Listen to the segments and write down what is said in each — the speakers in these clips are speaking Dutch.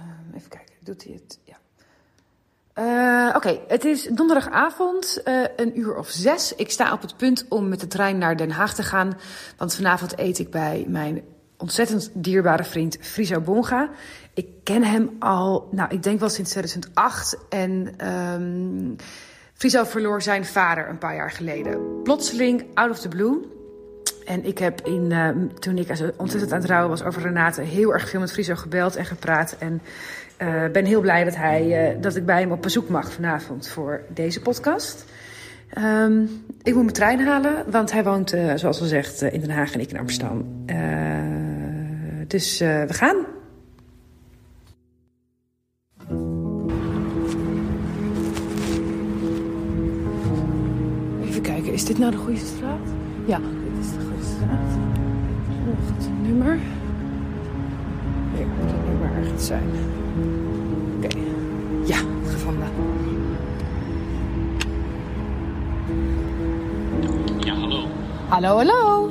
Ehm, even kijken, doet hij het? Ja. Eh, Oké, het is donderdagavond, eh, een uur of zes. Ik sta op het punt om met de trein naar Den Haag te gaan. Want vanavond eet ik bij mijn ontzettend dierbare vriend Friso Bonga. Ik ken hem al, nou, ik denk wel sinds 2008. En ehm Friso verloor zijn vader een paar jaar geleden. Plotseling, out of the blue. En ik heb in, eh, toen ik ontzettend aan het rouwen was over Renate... heel erg veel met Friso gebeld en gepraat. En uh, ben heel blij dat, hij, uh, dat ik bij hem op bezoek mag vanavond voor deze podcast. Um, ik moet mijn trein halen, want hij woont, uh, zoals al gezegd, in Den Haag en ik in Amsterdam. dus we gaan. Even kijken, is dit nou de goede straat? Ja, Nog het nummer. Hier moet het nummer ergens zijn. Oké, okay. ja, gevonden. Ja, hallo. Hallo, hallo.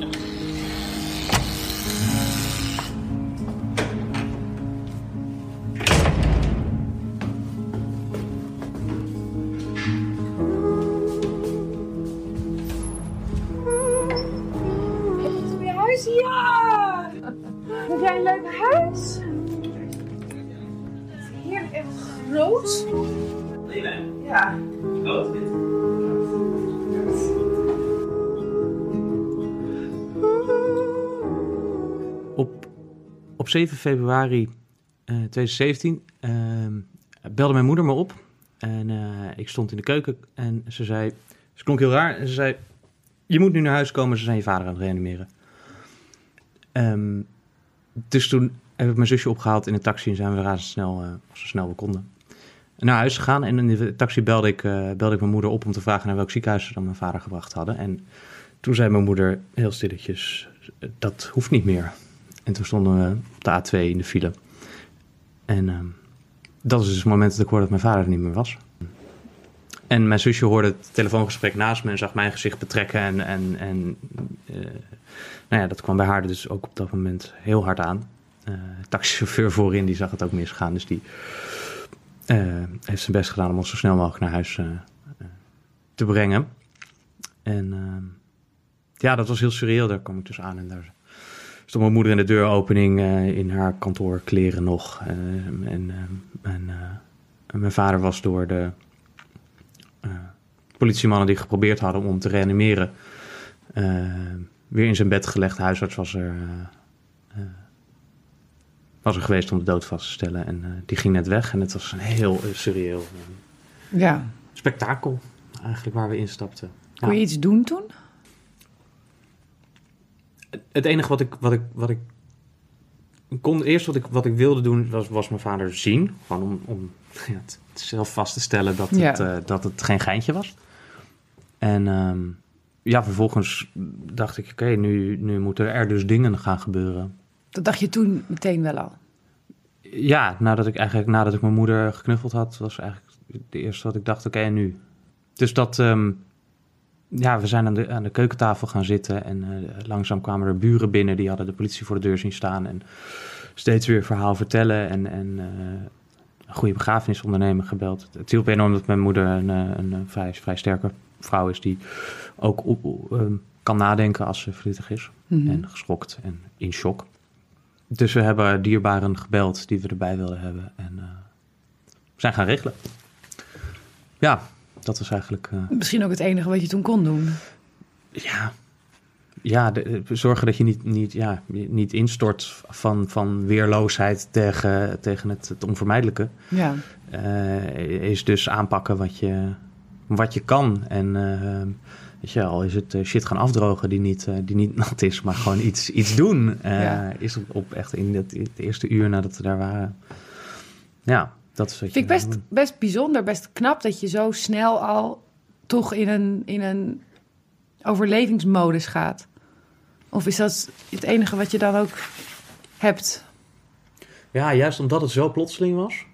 Ja. Op, op 7 februari uh, 2017 uh, belde mijn moeder me op. En uh, ik stond in de keuken en ze zei... Ze klonk heel raar en ze zei... Je moet nu naar huis komen, ze zijn je vader aan het reanimeren. Um, dus toen heb ik mijn zusje opgehaald in een taxi en zijn we razendsnel, zo snel we konden, naar huis gegaan. En in de taxi belde ik, uh, belde ik mijn moeder op om te vragen naar welk ziekenhuis ze dan mijn vader gebracht hadden. En toen zei mijn moeder heel stilletjes, dat hoeft niet meer. En toen stonden we op de A2 in de file. En uh, dat is dus het moment dat ik hoorde dat mijn vader er niet meer was. En mijn zusje hoorde het telefoongesprek naast me en zag mijn gezicht betrekken. En, en, en uh, nou ja, dat kwam bij haar dus ook op dat moment heel hard aan. Uh, taxichauffeur voorin, die zag het ook misgaan. Dus die heeft zijn best gedaan om ons zo snel mogelijk naar huis uh, te brengen. En ja, dat was heel surreal. Daar kwam ik dus aan en daar stond mijn moeder in de deuropening in haar kantoorkleren nog. en, en, mijn vader was door de politiemannen die geprobeerd hadden om te reanimeren weer in zijn bed gelegd. Huisarts was er, was er geweest om de dood vast te stellen. En uh, die ging net weg. En het was een heel surreëel ja. spektakel eigenlijk waar we instapten. Kon ja. je iets doen toen? Het enige wat ik, wat ik, wat ik kon, eerst wat ik, wat ik wilde doen, was, was mijn vader zien. Gewoon om, om ja, het zelf vast te stellen dat het, ja. dat het geen geintje was. En um, ja, vervolgens dacht ik, oké, okay, nu, nu moeten er dus dingen gaan gebeuren. Dat dacht je toen meteen wel al? Ja, nadat ik eigenlijk nadat ik mijn moeder geknuffeld had, was eigenlijk de eerste wat ik dacht, oké, okay, nu. Dus dat, um, ja, we zijn aan de, aan de keukentafel gaan zitten en uh, langzaam kwamen er buren binnen, die hadden de politie voor de deur zien staan en steeds weer verhaal vertellen en, en uh, een goede begrafenisondernemer gebeld. Het hielp enorm dat mijn moeder een, een, een vrij, vrij sterke vrouw is die ook op, um, kan nadenken als ze verdrietig is. Mm -hmm. En geschokt en in shock. Dus we hebben dierbaren gebeld die we erbij wilden hebben. En uh, we zijn gaan regelen. Ja, dat was eigenlijk... Uh, Misschien ook het enige wat je toen kon doen. Ja, ja de, zorgen dat je niet, niet, ja, niet instort van, van weerloosheid tegen, tegen het, het onvermijdelijke. Ja. Uh, is dus aanpakken wat je, wat je kan. En weet je, al is het uh, shit gaan afdrogen die niet, uh, die niet nat is, maar gewoon iets, iets doen. Ja. Is op, op, echt in het, het, eerste uur nadat we daar waren. Ja, dat Vind ik best, best bijzonder, best knap dat je zo snel al toch in een, in een overlevingsmodus gaat. Of is dat het enige wat je dan ook hebt? Ja, juist omdat het zo plotseling was.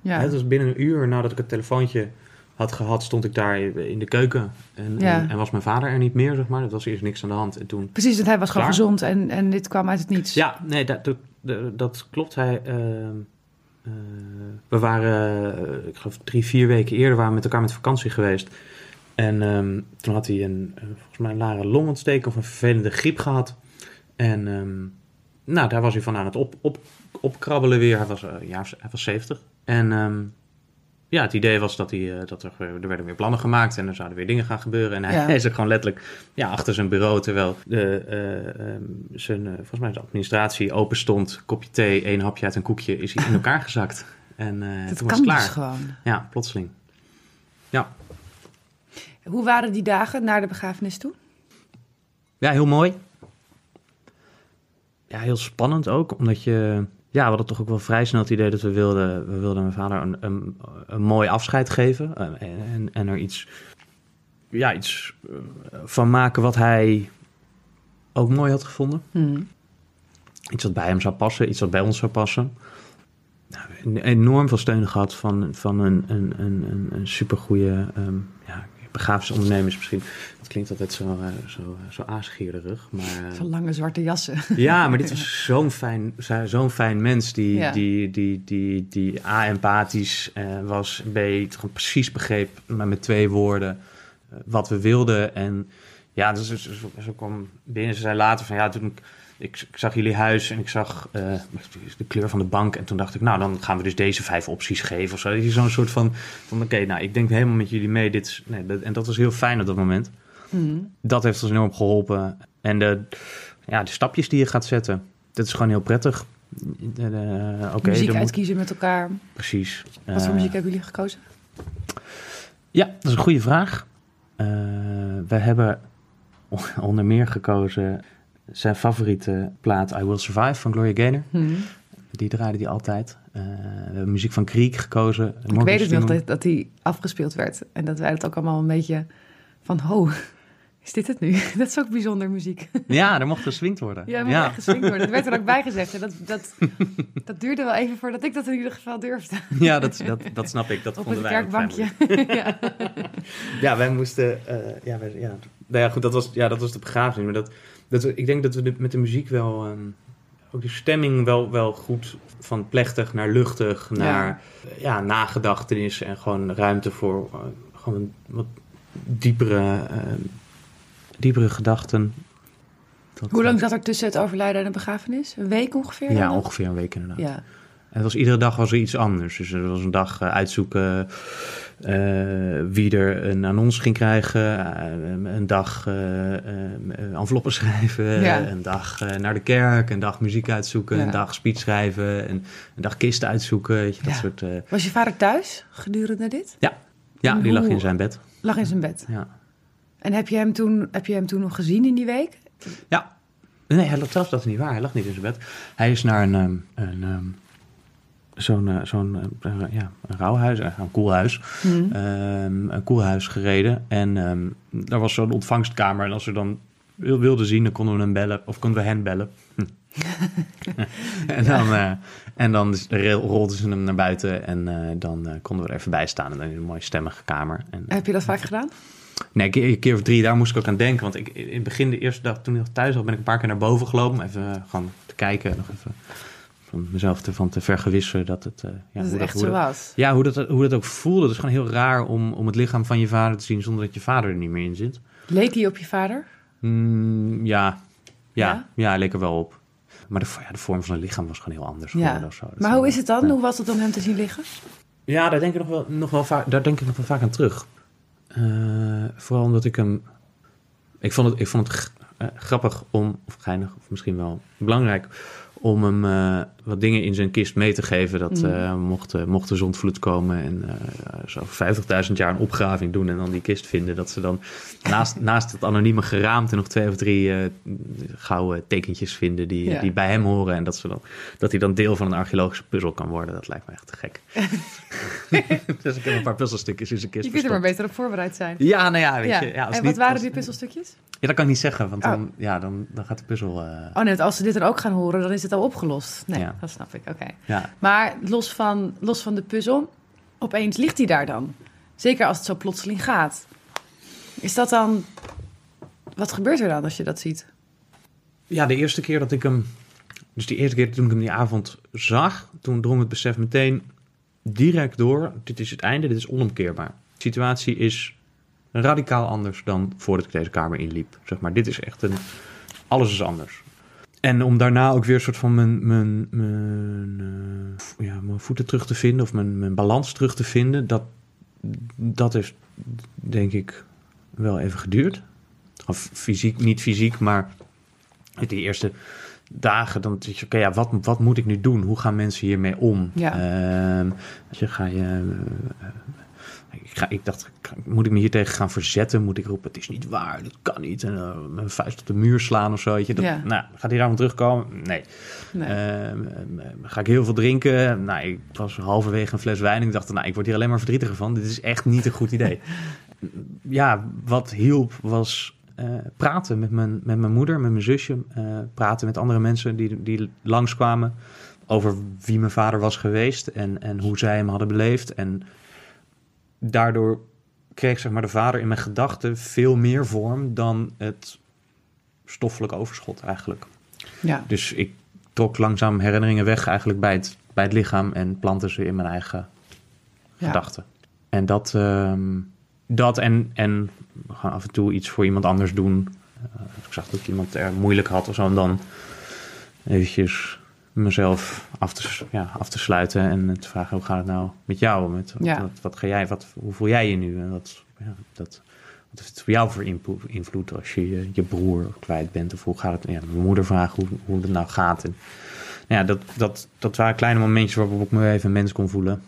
Ja. Het was binnen een uur nadat ik het telefoontje had gehad, stond ik daar in de keuken. En, ja. en, en, was mijn vader er niet meer, zeg maar. Er was eerst niks aan de hand. En toen Precies, want hij was gewoon gezond en, en dit kwam uit het niets. Ja, nee, dat, dat, dat klopt. Hij, uh, eh, we waren, eh, ik geloof drie, vier weken eerder waren we met elkaar met vakantie geweest. En ehm, toen had hij een, eh, volgens mij een lare longontsteking of een vervelende griep gehad. En ehm, nou, daar was hij van aan het op, op, opkrabbelen weer. Hij was, eh, ja, hij was 70. En ehm, ja, het idee was dat, hij, eh, dat er, er werden weer plannen gemaakt en er zouden weer dingen gaan gebeuren. En hij, Ja. hij zit gewoon letterlijk ja, achter zijn bureau, terwijl de, eh, ehm, zijn, eh, volgens mij de administratie open stond, kopje thee, één hapje uit een koekje, is hij in elkaar gezakt. En eh, dat toen was kan het klaar. dus gewoon. Ja, plotseling. Hoe waren die dagen naar de begrafenis toe? Ja, heel mooi. Ja, heel spannend ook, omdat je... Ja, we hadden toch ook wel vrij snel het idee dat we wilden... We wilden mijn vader een, een, een mooi afscheid geven. eh, En, en er iets... Ja, iets eh, van maken wat hij ook mooi had gevonden. Hmm. Iets wat bij hem zou passen, iets wat bij ons zou passen. Nou, enorm veel steun gehad van, van een, een, een, een, een supergoeie ehm ja, begrafenisondernemer is misschien. Dat klinkt altijd zo, eh, zo, eh, zo aasgierig. Maar, eh, Van lange zwarte jassen. ja, maar dit was zo'n fijn, zo- zo'n fijn mens die, Ja. die, die, die, die A, empathisch eh, was, B, gewoon precies begreep, maar met twee woorden, eh, wat we wilden. En ja, dus, dus, dus, zo kwam binnen. Ze zei later van ja, toen ik, ik, ik zag jullie huis en ik zag eh, de kleur van de bank. En toen dacht ik, nou, dan gaan we dus deze vijf opties geven of zo. Dat je Zo'n soort van, van oké, nou, ik denk helemaal met jullie mee. Dit, is- nee, dat, en dat was heel fijn op dat moment Hmm. dat heeft ons enorm geholpen. En de, ja, de stapjes die je gaat zetten, dat is gewoon heel prettig. Muziek moet- uitkiezen met elkaar. precies. Wat voor Eh, muziek hebben jullie gekozen? Ja, dat is een goede vraag. Eh, we hebben onder meer gekozen zijn favoriete plaat I Will Survive van Gloria Gaynor. Hmm. Die draaide die altijd. Eh, we hebben muziek van Kriek gekozen. Ik Morgan weet het nog dat, dat die afgespeeld werd. En dat wij het ook allemaal een beetje van... Ho, is dit het nu? Dat is ook bijzonder muziek. Ja, er mocht geswingd worden. Ja, moet echt geswingd worden. Dat werd er ook bij gezegd. En dat, dat, dat duurde wel even voordat ik dat in ieder geval durfde. ja dat, dat, dat snap ik. Dat Op vonden het wij ook fijn. kerkbankje. ja. Ja, wij moesten. eh, ja, wij, ja. Nou ja, goed, dat was, ja, dat was de begrafenis. Maar dat, dat, ik denk dat we de- met de muziek wel. ehm, ook de stemming wel, wel goed van plechtig naar luchtig, naar eh, ja. nagedachtenis en gewoon ruimte voor eh, gewoon wat diepere, ehm, diepere gedachten. Dat, Hoe lang zat er tussen het overlijden en de begrafenis? Een week ongeveer? Ja, dan? ongeveer een week inderdaad. Ja. Het was, iedere dag was er iets anders. Dus er was een dag eh, uitzoeken eh, wie er een annons ging krijgen. eh, een dag enveloppen schrijven. Ja. Een dag naar de kerk. Een dag muziek uitzoeken. Ja. Een dag speech schrijven. En een dag kisten uitzoeken. Weet je, dat Ja. soort... Was je vader thuis gedurende dit? ja, En die lag in zijn bed. Lag in zijn bed. Ja. En heb je hem toen, heb je hem toen nog gezien in die week? ja. Nee, hij lag, zelfs dat is niet waar. Hij lag niet in zijn bed. Hij is naar een... ehm, een ehm, Zo'n eh, zo'n eh, ja, een rouwhuis, eh, een koelhuis. Hmm. ehm, een koelhuis gereden. En ehm, daar was zo'n ontvangstkamer. En als we dan wil- wilden zien, dan konden we hem bellen. Of konden we hen bellen. Hm. en dan, eh, en dan rolden ze hem naar buiten. En eh, dan eh, konden we er even bij staan. En dan in een mooie stemmige kamer. En, Heb je dat vaak gedaan? Nee, een keer, een keer of drie, daar moest ik ook aan denken. Want ik, in het begin, de eerste dag toen ik nog thuis was, ben ik een paar keer naar boven gelopen. Om even eh, gewoon te kijken. Nog even van mezelf ervan te vergewissen dat het... eh, ja, dat hoe het echt hoe zo was. ja, hoe dat, hoe dat ook voelde. Het is gewoon heel raar om, om het lichaam van je vader te zien zonder dat je vader er niet meer in zit. Leek hij op je vader? Mm, ja. Ja, Ja? leek er wel op. Maar de, ja, de vorm van het lichaam was gewoon heel anders. Ja. of zo. Dat Maar hoe wel- is het dan? Hoe was het om hem te zien liggen? Ja, daar denk ik nog wel, nog wel, vaak, daar denk ik nog wel vaak aan terug. Eh, vooral omdat ik hem... Ik vond het, ik vond het eh, grappig om, of geinig, of misschien wel belangrijk... om hem wat dingen in zijn kist mee te geven. Dat Mhm. eh, mocht, eh, mocht de zondvloed komen en eh zo 50.000 jaar een opgraving doen... en dan die kist vinden, dat ze dan naast, naast het anonieme geraamte... nog twee of drie gouden tekentjes vinden die, Ja. die bij hem horen... en dat, ze dan, dat hij dan deel van een archeologische puzzel kan worden. Dat lijkt me echt te gek. dus ik heb een paar puzzelstukjes in zijn kist Je kunt er maar beter op voorbereid zijn. Ja, nou ja, weet Ja. je. Ja, als en niet- wat waren als- die puzzelstukjes? Ja, dat kan ik niet zeggen, want Oh. dan, ja, dan, dan gaat de puzzel... Oh nee, want als ze dit dan ook gaan horen, dan is het al opgelost. Nee, Ja. Dat snap ik. Oké. ja. Maar los van, los van de puzzel, opeens ligt hij daar dan. Zeker als het zo plotseling gaat. Is dat dan... Wat gebeurt er dan als je dat ziet? ja, de eerste keer dat ik hem dus die eerste keer toen ik hem die avond zag, toen drong het besef meteen direct door. Dit is het einde, dit is onomkeerbaar. De situatie is radicaal anders dan voordat ik deze kamer inliep. Zeg maar, dit is echt een... Alles is anders. En om daarna ook weer een soort van mijn, mijn, mijn, uh, ja, mijn voeten terug te vinden... of mijn, mijn balans terug te vinden... dat, dat heeft, denk ik, wel even geduurd. Of fysiek, niet fysiek, maar die eerste dagen, dan denk je, oké, ja, wat, wat moet ik nu doen? Hoe gaan mensen hiermee om? Ja. Uh, je, ga je, uh, ik, ga, ik dacht, moet ik me hier tegen gaan verzetten? Moet ik roepen, het is niet waar, dat kan niet. En uh, mijn vuist op de muur slaan of zo. Weet je? Dat, Ja. Nou, gaat hij daarvan terugkomen? Nee. Nee. Ehm, ga ik heel veel drinken? Nou, ik was halverwege een fles wijn en ik dacht, nou, ik word hier alleen maar verdrietiger van. Dit is echt niet een goed idee. ja, wat hielp was uh, praten met mijn, met mijn moeder, met mijn zusje. Uh, praten met andere mensen die, die langskwamen over wie mijn vader was geweest en, en hoe zij hem hadden beleefd. En daardoor kreeg zeg maar, de vader in mijn gedachten veel meer vorm dan het stoffelijk overschot eigenlijk. Ja. Dus ik trok langzaam herinneringen weg eigenlijk bij het, bij het lichaam en plantte ze in mijn eigen Ja. gedachten. En dat, ehm, dat en, en gewoon af en toe iets voor iemand anders doen. Uh, ik zag dat iemand er moeilijk had of zo, en dan eventjes mezelf af te, ja, af te sluiten en te vragen hoe gaat het nou met jou? Met, Ja. wat, wat ga jij, wat, hoe voel jij je nu? En wat, ja, dat, wat heeft het voor jou voor invloed als je, je je broer kwijt bent? Of hoe gaat het? Ja, mijn moeder vragen hoe, hoe het nou gaat. En, nou ja, dat, dat, dat waren kleine momentjes waarop ik me even een mens kon voelen.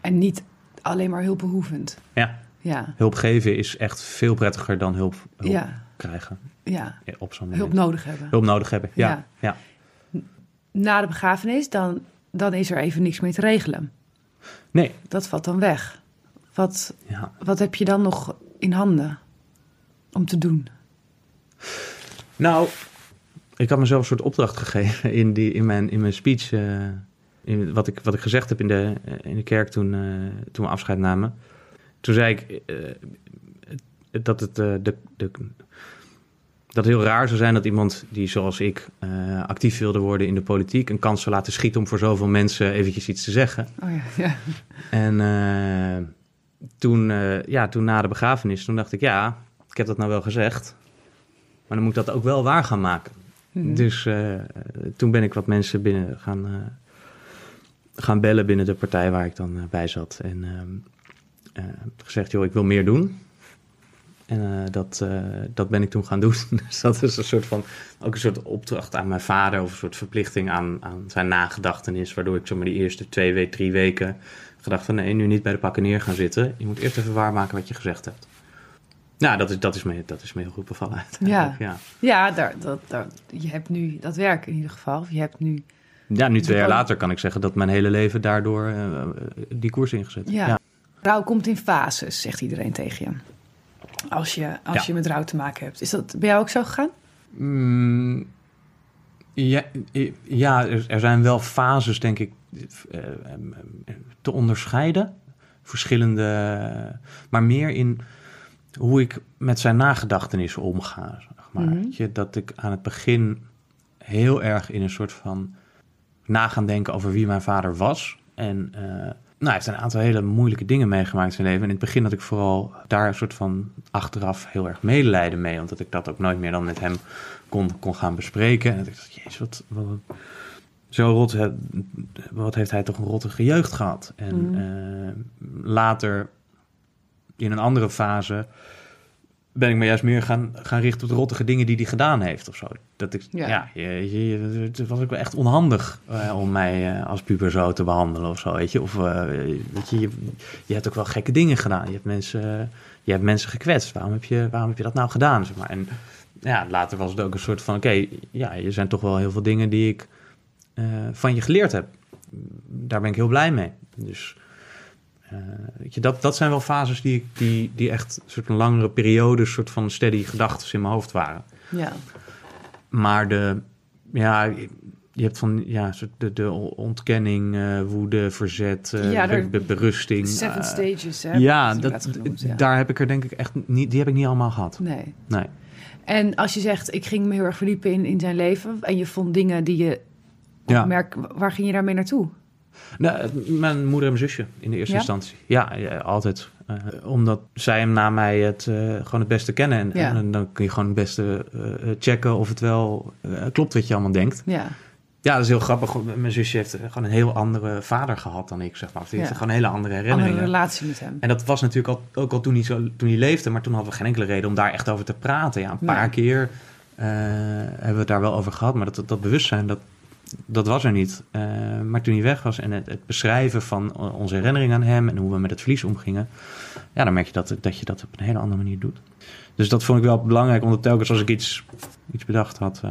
En niet alleen maar hulpbehoevend. Ja, Ja. hulp geven is echt veel prettiger dan hulp, hulp Ja. krijgen Ja. ja, op zo'n moment. Hulp nodig hebben. Hulp nodig hebben, ja. Ja. Na de begrafenis, dan, dan is er even niks meer te regelen. Nee, Dat valt dan weg. Wat, ja. wat heb je dan nog in handen om te doen? Nou, ik had mezelf een soort opdracht gegeven in, die, in, mijn, in mijn speech. eh, in wat, ik, wat ik gezegd heb in de, eh, in de kerk toen, eh, toen we afscheid namen. Toen zei ik dat het de, de, dat het heel raar zou zijn dat iemand die zoals ik eh, actief wilde worden in de politiek... een kans zou laten schieten om voor zoveel mensen eventjes iets te zeggen. Oh ja, ja. En eh, toen, eh, ja, toen na de begrafenis, toen dacht ik, ja, ik heb dat nou wel gezegd. Maar dan moet ik dat ook wel waar gaan maken. Mhm. Dus toen ben ik wat mensen binnen gaan, gaan bellen binnen de partij waar ik dan bij zat. En ehm, eh, gezegd, joh, ik wil meer doen. En eh, dat, eh, dat ben ik toen gaan doen. dus dat is een soort van, ook een soort opdracht aan mijn vader... of een soort verplichting aan, aan zijn nagedachtenis... waardoor ik zomaar die eerste twee, we- drie weken gedacht van... nee, nu niet bij de pakken neer gaan zitten. Je moet eerst even waarmaken wat je gezegd hebt. Nou, dat is, dat is, me, dat is me heel goed bevallen uiteindelijk, ja. Ja, daar, dat, daar, je hebt nu dat werk in ieder geval. Of je hebt nu... Ja, nu twee jaar poli- later kan ik zeggen dat mijn hele leven daardoor eh, die koers ingezet. Ja. Rouw komt in fases, zegt iedereen tegen je. Als je, als Ja. je met rouw te maken hebt. Is dat bij jou ook zo gegaan? Mm, ja, ja er, er zijn wel fases, denk ik, eh, eh, te onderscheiden. Verschillende, maar meer in hoe ik met zijn nagedachtenis omga. Zeg maar. Mhm. Dat ik aan het begin heel erg in een soort van na gaan denken over wie mijn vader was. En eh, nou, hij heeft een aantal hele moeilijke dingen meegemaakt in zijn leven. En in het begin had ik vooral daar een soort van achteraf heel erg medelijden mee. Omdat ik dat ook nooit meer dan met hem kon, kon gaan bespreken. En dat ik dacht, jezus, wat, wat, zo rot, wat heeft hij toch een rottige jeugd gehad. En Mhm. eh, later, in een andere fase, ben ik me juist meer gaan, gaan richten op de rottige dingen die hij gedaan heeft of zo. Dat ik, Ja. ja, je, je, het was ook wel echt onhandig eh, om mij eh, als puber zo te behandelen of zo, weet je. Of, eh, weet je, je, je hebt ook wel gekke dingen gedaan. Je hebt mensen, je hebt mensen gekwetst. Waarom heb je, waarom heb je dat nou gedaan, zeg maar. En ja, later was het ook een soort van, oké, ja, er zijn toch wel heel veel dingen die ik van je geleerd heb. Daar ben ik heel blij mee. Dus weet je, dat, dat zijn wel fases die, ik- die, die echt een soort van langere periodes, soort van steady gedachten in mijn hoofd waren. Ja. Maar de, ja, je hebt van, ja, de, de ontkenning, eh, woede, verzet, eh, Ja, er- be- berusting. Seven eh, stages, hè? ja, dat, inderdaad genoemd, ja. daar heb ik er denk ik echt niet, die heb ik niet allemaal gehad. Nee. Nee. En als je zegt, ik ging me heel erg verdiepen in, in zijn leven... en je vond dingen die je Ja. Merk, waar ging je daarmee naartoe? Nou, mijn moeder en mijn zusje in de eerste Ja? instantie. Ja, ja, altijd. Eh, omdat zij hem na mij het, eh, gewoon het beste kennen. En, Ja. en dan kun je gewoon het beste eh, checken of het wel klopt wat je allemaal denkt. Ja, Ja, dat is heel grappig. Mijn zusje heeft gewoon een heel andere vader gehad dan ik, zeg maar. Of Die heeft gewoon hele andere andere herinneringen. relatie met hem. En dat was natuurlijk al, ook al toen hij, zo, toen hij leefde, maar toen hadden we geen enkele reden om daar echt over te praten. Ja, een paar Nee. keer hebben we het daar wel over gehad, maar dat, dat bewustzijn, dat, dat was er niet. Eh, maar toen hij weg was en het, het beschrijven van o- onze herinnering aan hem en hoe we met het verlies omgingen, ja, dan merk je dat, dat je dat op een hele andere manier doet. Dus dat vond ik wel belangrijk, omdat telkens als ik iets, iets bedacht had, eh,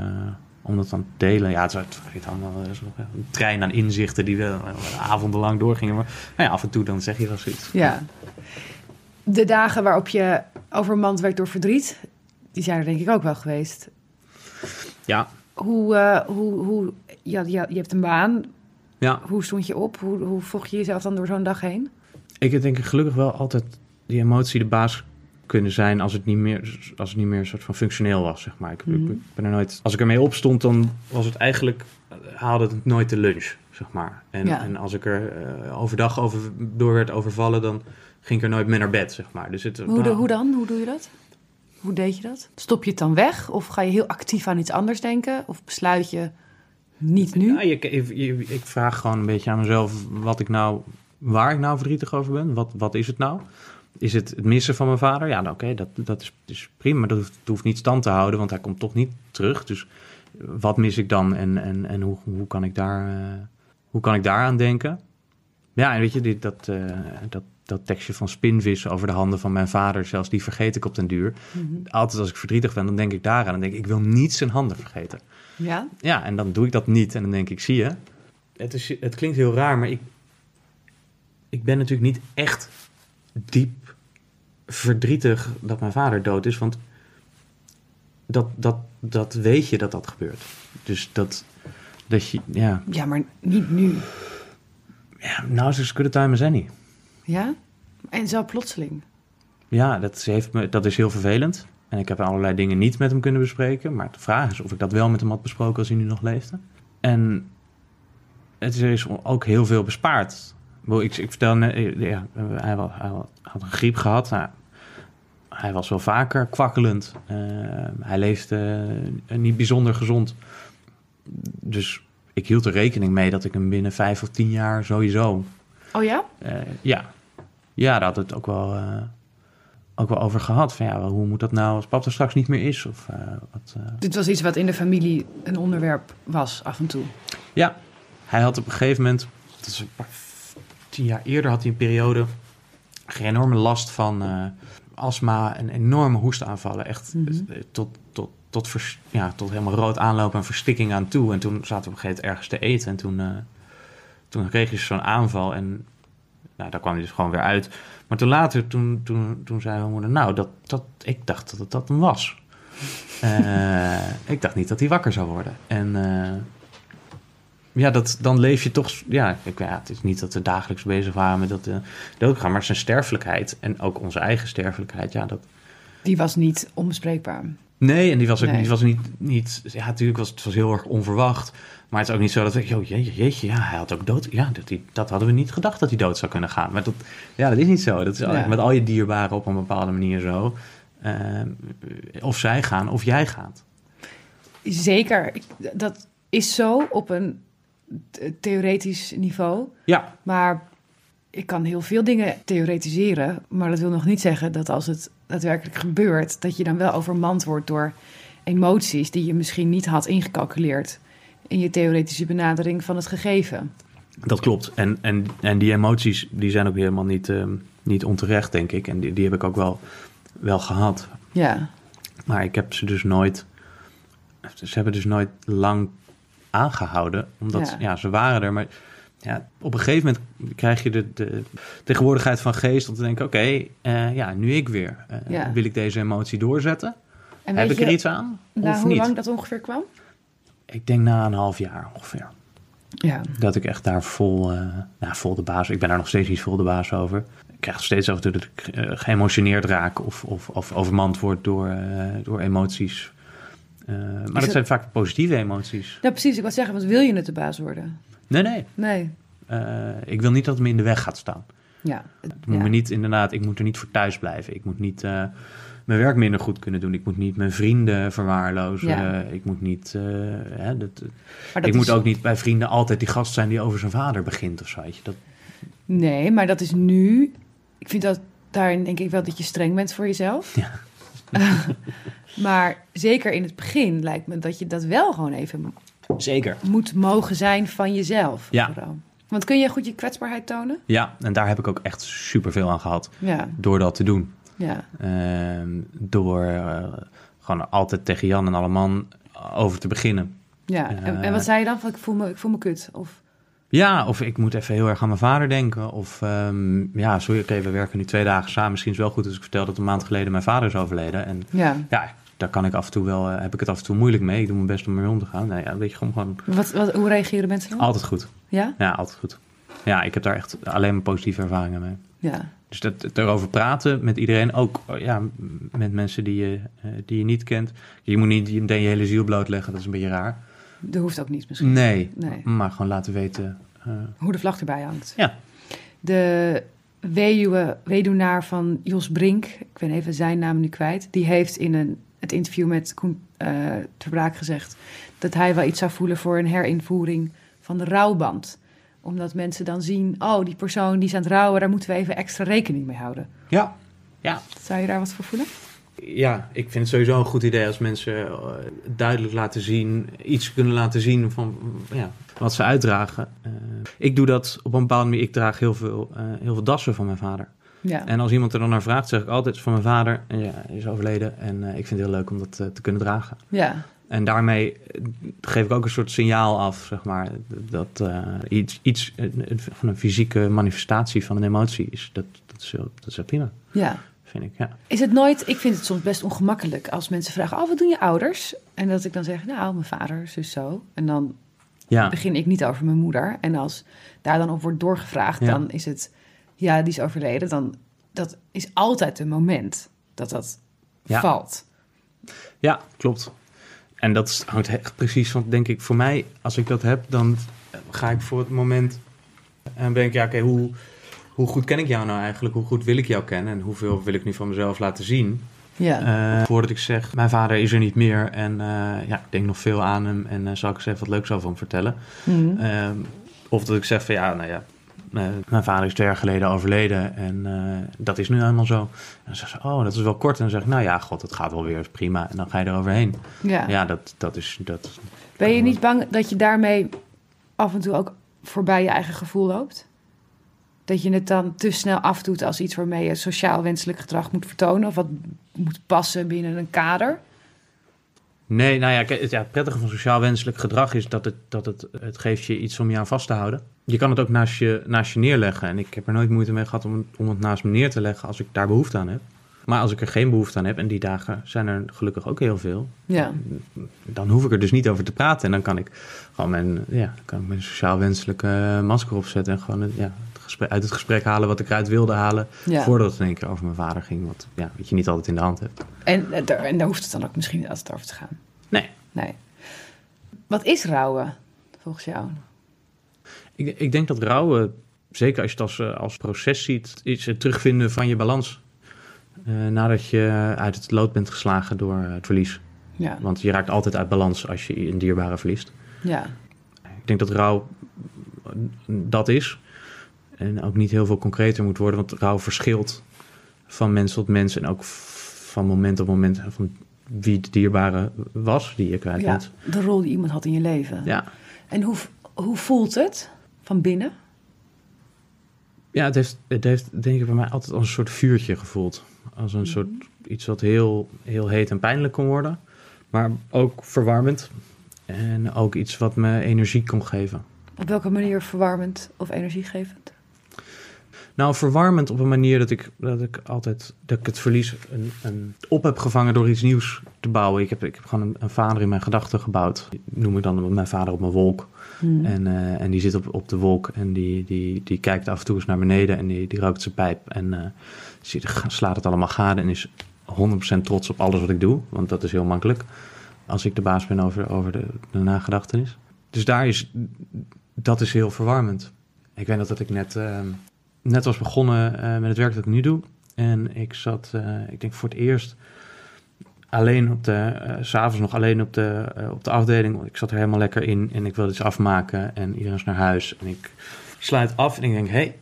om dat dan te delen. Ja, het was het allemaal eh, een trein aan inzichten die we eh, avondenlang doorgingen. Maar nou ja, af en toe dan zeg je wel zoiets. Ja. De dagen waarop je overmand werd door verdriet, die zijn er denk ik ook wel geweest. Ja, Hoe, eh, hoe, hoe ja, ja, je hebt een baan. ja. Hoe stond je op? Hoe, hoe vocht je jezelf dan door zo'n dag heen? Ik heb denk ik gelukkig wel altijd die emotie de baas kunnen zijn als het niet meer, als het niet meer een soort van functioneel was, zeg maar. Ik, Mhm. ik ben er nooit, als ik ermee opstond, dan was het eigenlijk, haalde het nooit de lunch, zeg maar. En, Ja. en als ik er eh, overdag over, door werd overvallen, dan ging ik er nooit meer naar bed, zeg maar. Dus het, Hoe, de, nou, hoe dan? Hoe doe je dat? Hoe deed je dat? Stop je het dan weg? Of ga je heel actief aan iets anders denken? Of besluit je niet nu? Ja, je- je- ik vraag gewoon een beetje aan mezelf wat ik nou, waar ik nou verdrietig over ben. Wat, wat is het nou? Is het het missen van mijn vader? Ja, nou, oké, dat, dat is, is prima. Maar dat hoeft, niet stand te houden, want hij komt toch niet terug. Dus wat mis ik dan en, en, en hoe, hoe, kan ik daar, eh, hoe kan ik daaraan denken? Ja, en weet je, dit, dat, eh, dat, dat tekstje van spinvis over de handen van mijn vader, zelfs die vergeet ik op den duur. Mhm. Altijd als ik verdrietig ben, dan denk ik daaraan. Dan denk ik, ik wil niet zijn handen vergeten. Ja? Ja, en dan doe ik dat niet. En dan denk ik, zie je, het, is, het klinkt heel raar, maar ik, ik ben natuurlijk niet echt diep verdrietig dat mijn vader dood is. Want dat, dat, dat weet je dat dat gebeurt. Dus dat, dat je, ja, Ja, maar niet nu. ja nou is a time as any. Ja? En zo plotseling. Ja, dat heeft me, dat is heel vervelend. En ik heb allerlei dingen niet met hem kunnen bespreken. Maar de vraag is of ik dat wel met hem had besproken als hij nu nog leefde. En het is, ook heel veel bespaard. Ik, ik, vertel net, eh, ja, hij, wa- hij had een griep gehad. Nou, hij was wel vaker kwakkelend. Eh, hij leefde eh, niet bijzonder gezond. Dus ik hield er rekening mee dat ik hem binnen vijf of tien jaar sowieso Oh ja? eh, ja. ja, daar had het ook wel, eh, ook wel over gehad. Van ja, hoe moet dat nou als pap er straks niet meer is? Of, eh, wat, eh. Dit was iets wat in de familie een onderwerp was af en toe. Ja, hij had op een gegeven moment, dat is een paar, tien jaar eerder, had hij een periode een enorme last van eh, astma en enorme hoestaanvallen. Echt Mhm. tot, tot, tot, vers- ja, tot helemaal rood aanlopen en verstikking aan toe. En toen zaten we op een gegeven moment ergens te eten en toen, eh, toen kreeg hij zo'n aanval en nou, daar kwam hij dus gewoon weer uit. Maar toen later, toen, toen, toen zei mijn moeder, nou, dat, dat, ik dacht dat het dat hem was. Eh, ik dacht niet dat hij wakker zou worden. En eh, ja, dat, dan leef je toch... Ja, ik, ja, het is niet dat we dagelijks bezig waren met dat uh, doodgaan, maar zijn sterfelijkheid en ook onze eigen sterfelijkheid, ja, dat... Die was niet onbespreekbaar. Nee, en die was ook Nee. die was niet, niet... Ja, natuurlijk was het was heel erg onverwacht. Maar het is ook niet zo dat we... Oh, jeetje, jeetje, ja, hij had ook dood... Ja, dat, die, dat hadden we niet gedacht dat hij dood zou kunnen gaan. Maar dat, ja, dat is niet zo. Dat is Ja. met al je dierbaren op een bepaalde manier zo. Ehm, of zij gaan, of jij gaat. Zeker. Ik- Dat is zo op een th- theoretisch niveau. Ja, Maar ik kan heel veel dingen theoretiseren. Maar dat wil nog niet zeggen dat als het daadwerkelijk gebeurt, dat je dan wel overmand wordt door emoties die je misschien niet had ingecalculeerd in je theoretische benadering van het gegeven. dat klopt. En, en, en die emoties die zijn ook helemaal niet, ehm, niet onterecht, denk ik. En die, die heb ik ook wel, wel gehad. Ja, Maar ik heb ze dus nooit... Ze hebben dus nooit lang aangehouden. Omdat Ja. ja. ze waren er. Maar ja, op een gegeven moment krijg je de, de tegenwoordigheid van geest... om te denken, oké, eh, ja, nu ik weer. Eh, Ja. Wil ik deze emotie doorzetten? en heb ik er iets aan? na of hoe niet? lang dat ongeveer kwam? Ik denk na een half jaar ongeveer. Ja, Dat ik echt daar vol, eh, nou, vol de baas... Ik ben daar nog steeds niet vol de baas over. Ik krijg steeds af en toe dat ik eh, geëmotioneerd raak... of, of, of overmand word door, eh, door emoties maar dat zijn vaak positieve emoties. Ja, precies. Ik wil zeggen, wat wil je het de baas worden? Nee, nee. Nee. Ik wil niet dat het me in de weg gaat staan. Ja. Het moet ja. me niet, inderdaad, ik moet er niet voor thuis blijven. Ik moet niet mijn werk minder goed kunnen doen. Ik moet niet mijn vrienden verwaarlozen. Ja. Ik moet niet. eh, hè, dat, ik moet ook niet bij vrienden altijd die gast zijn die over zijn vader begint of zo. Weet je. Dat, Nee, maar dat is nu... Ik vind dat daarin denk ik wel dat je streng bent voor jezelf. Ja. maar zeker in het begin lijkt me dat je dat wel gewoon even Zeker. moet mogen zijn van jezelf. Ja. vooral. Want kun je goed je kwetsbaarheid tonen? Ja, en daar heb ik ook echt superveel aan gehad Ja, door dat te doen. Ja. Ehm, door eh, gewoon altijd tegen Jan en alle man over te beginnen. ja. En, en Eh. wat zei je dan? Van, ik, voel me, ik voel me kut. Of, Ja, of ik moet even heel erg aan mijn vader denken. Of ehm, ja, sorry, oké, we werken nu twee dagen samen. Misschien is het wel goed als ik vertel dat een maand geleden mijn vader is overleden. En ja. ja, daar kan ik af en toe wel, eh, heb ik het af en toe moeilijk mee. Ik doe mijn best om ermee om te gaan. Nou ja, weet je, gewoon, gewoon Wat, wat, hoe reageren mensen dan? altijd goed. Ja? Ja, altijd goed. Ja, ik heb daar echt alleen maar positieve ervaringen mee. Ja. Dus dat, het erover praten met iedereen, ook eh, ja, met mensen die je, eh, die je niet kent. Je moet niet meteen je hele ziel blootleggen, dat is een beetje raar. Dat hoeft ook niet misschien. Nee, Nee. maar gewoon laten weten. eh, Hoe de vlag erbij hangt. Ja. De weduwe, weduwnaar van Jos Brink, ik ben even zijn naam nu kwijt, die heeft in een, het interview met Koen eh Ter Braak gezegd dat hij wel iets zou voelen voor een herinvoering van de rouwband. Omdat mensen dan zien, oh, die persoon die is aan het rouwen, daar moeten we even extra rekening mee houden. ja. ja, Zou je daar wat voor voelen? Ja, ik vind het sowieso een goed idee als mensen eh, duidelijk laten zien, iets kunnen laten zien van ja, wat ze uitdragen. Eh, ik doe dat op een bepaalde manier. Ik draag heel veel, eh, heel veel dassen van mijn vader. Ja. En als iemand er dan naar vraagt, zeg ik altijd van mijn vader. En ja, hij is overleden. En eh, ik vind het heel leuk om dat te kunnen dragen. Ja. En daarmee geef ik ook een soort signaal af, zeg maar. Dat eh, iets, iets van een fysieke manifestatie van een emotie is. Dat, dat, is, heel, dat is heel prima, ja. vind ik. Ja. Is het nooit, ik vind het soms best ongemakkelijk als mensen vragen, oh, wat doen je ouders? En dat ik dan zeg, nou, mijn vader, zus zo. En dan Ja. begin ik niet over mijn moeder. En als daar dan op wordt doorgevraagd, Ja. dan is het, ja, die is overleden. Dan, dat is altijd een moment dat dat Ja. valt. Ja, klopt. En dat hangt echt precies van, denk ik, voor mij, als ik dat heb, dan ga ik voor het moment en ben ik, ja, oké, hoe, hoe goed ken ik jou nou eigenlijk? Hoe goed wil ik jou kennen? En hoeveel wil ik nu van mezelf laten zien? Ja, Eh, voordat ik zeg, mijn vader is er niet meer en eh, ja, ik denk nog veel aan hem en eh, zal ik eens even wat leuks over hem vertellen. Mhm. Ehm, of dat ik zeg van, ja, nou ja, eh, mijn vader is twee jaar geleden overleden en eh, dat is nu helemaal zo. En dan zeggen ze, oh, dat is wel kort. En dan zeg ik, nou ja, god, het gaat wel weer, prima. En dan ga je eroverheen. ja. Ja, dat, dat is. Dat, Ben je niet bang dat je daarmee af en toe ook voorbij je eigen gevoel loopt? Dat je het dan te snel afdoet als iets waarmee je sociaal wenselijk gedrag moet vertonen of wat moet passen binnen een kader? nee, nou ja, het, ja, het prettige van sociaal wenselijk gedrag is dat, het, dat het, het geeft je iets om je aan vast te houden. Je kan het ook naast je, naast je neerleggen. En ik heb er nooit moeite mee gehad om, het- om het naast me neer te leggen als ik daar behoefte aan heb. Maar als ik er geen behoefte aan heb, en die dagen zijn er gelukkig ook heel veel, Ja, dan hoef ik er dus niet over te praten. En dan kan ik gewoon mijn, ja, kan ik mijn sociaal wenselijke masker opzetten en gewoon het- ja, het gesprek, uit het gesprek halen wat ik eruit wilde halen. ja. Voordat het in één keer over mijn vader ging, wat, ja, wat je niet altijd in de hand hebt. En, eh, daar, en daar hoeft het dan ook misschien niet altijd over te gaan. Nee. Nee. Wat is rouwen, volgens jou? Ik, ik denk dat rouwen, zeker als je het als, eh, als proces ziet, is het terugvinden van je balans. Eh, nadat je uit het lood bent geslagen door eh, het verlies. Ja, Want je raakt altijd uit balans als je een dierbare verliest. ja, Ik denk dat rouw dat is. En ook niet heel veel concreter moet worden, want rouw verschilt van mens tot mens. En ook van moment op moment van wie de dierbare was die je kwijt ja. bent. De rol die iemand had in je leven. Ja. En hoe, hoe voelt het van binnen? Ja, het heeft, het heeft denk ik bij mij altijd als een soort vuurtje gevoeld. Als een soort iets wat heel, heel heet en pijnlijk kon worden. Maar ook verwarmend. En ook iets wat me energie kon geven. Op welke manier verwarmend of energiegevend? Nou, verwarmend op een manier dat ik, dat ik altijd dat ik het verlies een, een op heb gevangen door iets nieuws te bouwen. Ik heb, ik heb gewoon een, een vader in mijn gedachten gebouwd. Noem ik dan mijn vader op mijn wolk. Hmm. En, eh, en die zit op, op de wolk en die, die, die kijkt af en toe eens naar beneden en die, die rookt zijn pijp. En eh, zie- slaat het allemaal gade en is 100% trots op alles wat ik doe, want dat is heel makkelijk. als ik de baas ben over, over de, nagedachtenis. Dus daar is, dat is heel verwarmend. Ik weet nog dat ik net, ehm, net was begonnen eh, met het werk dat ik nu doe. En ik zat, ik denk voor het eerst alleen op de, eh, s s'avonds nog alleen op de, eh, op de afdeling. Ik zat er helemaal lekker in en ik wilde iets afmaken en iedereen is naar huis. En ik sluit af en ik denk, hé, hey,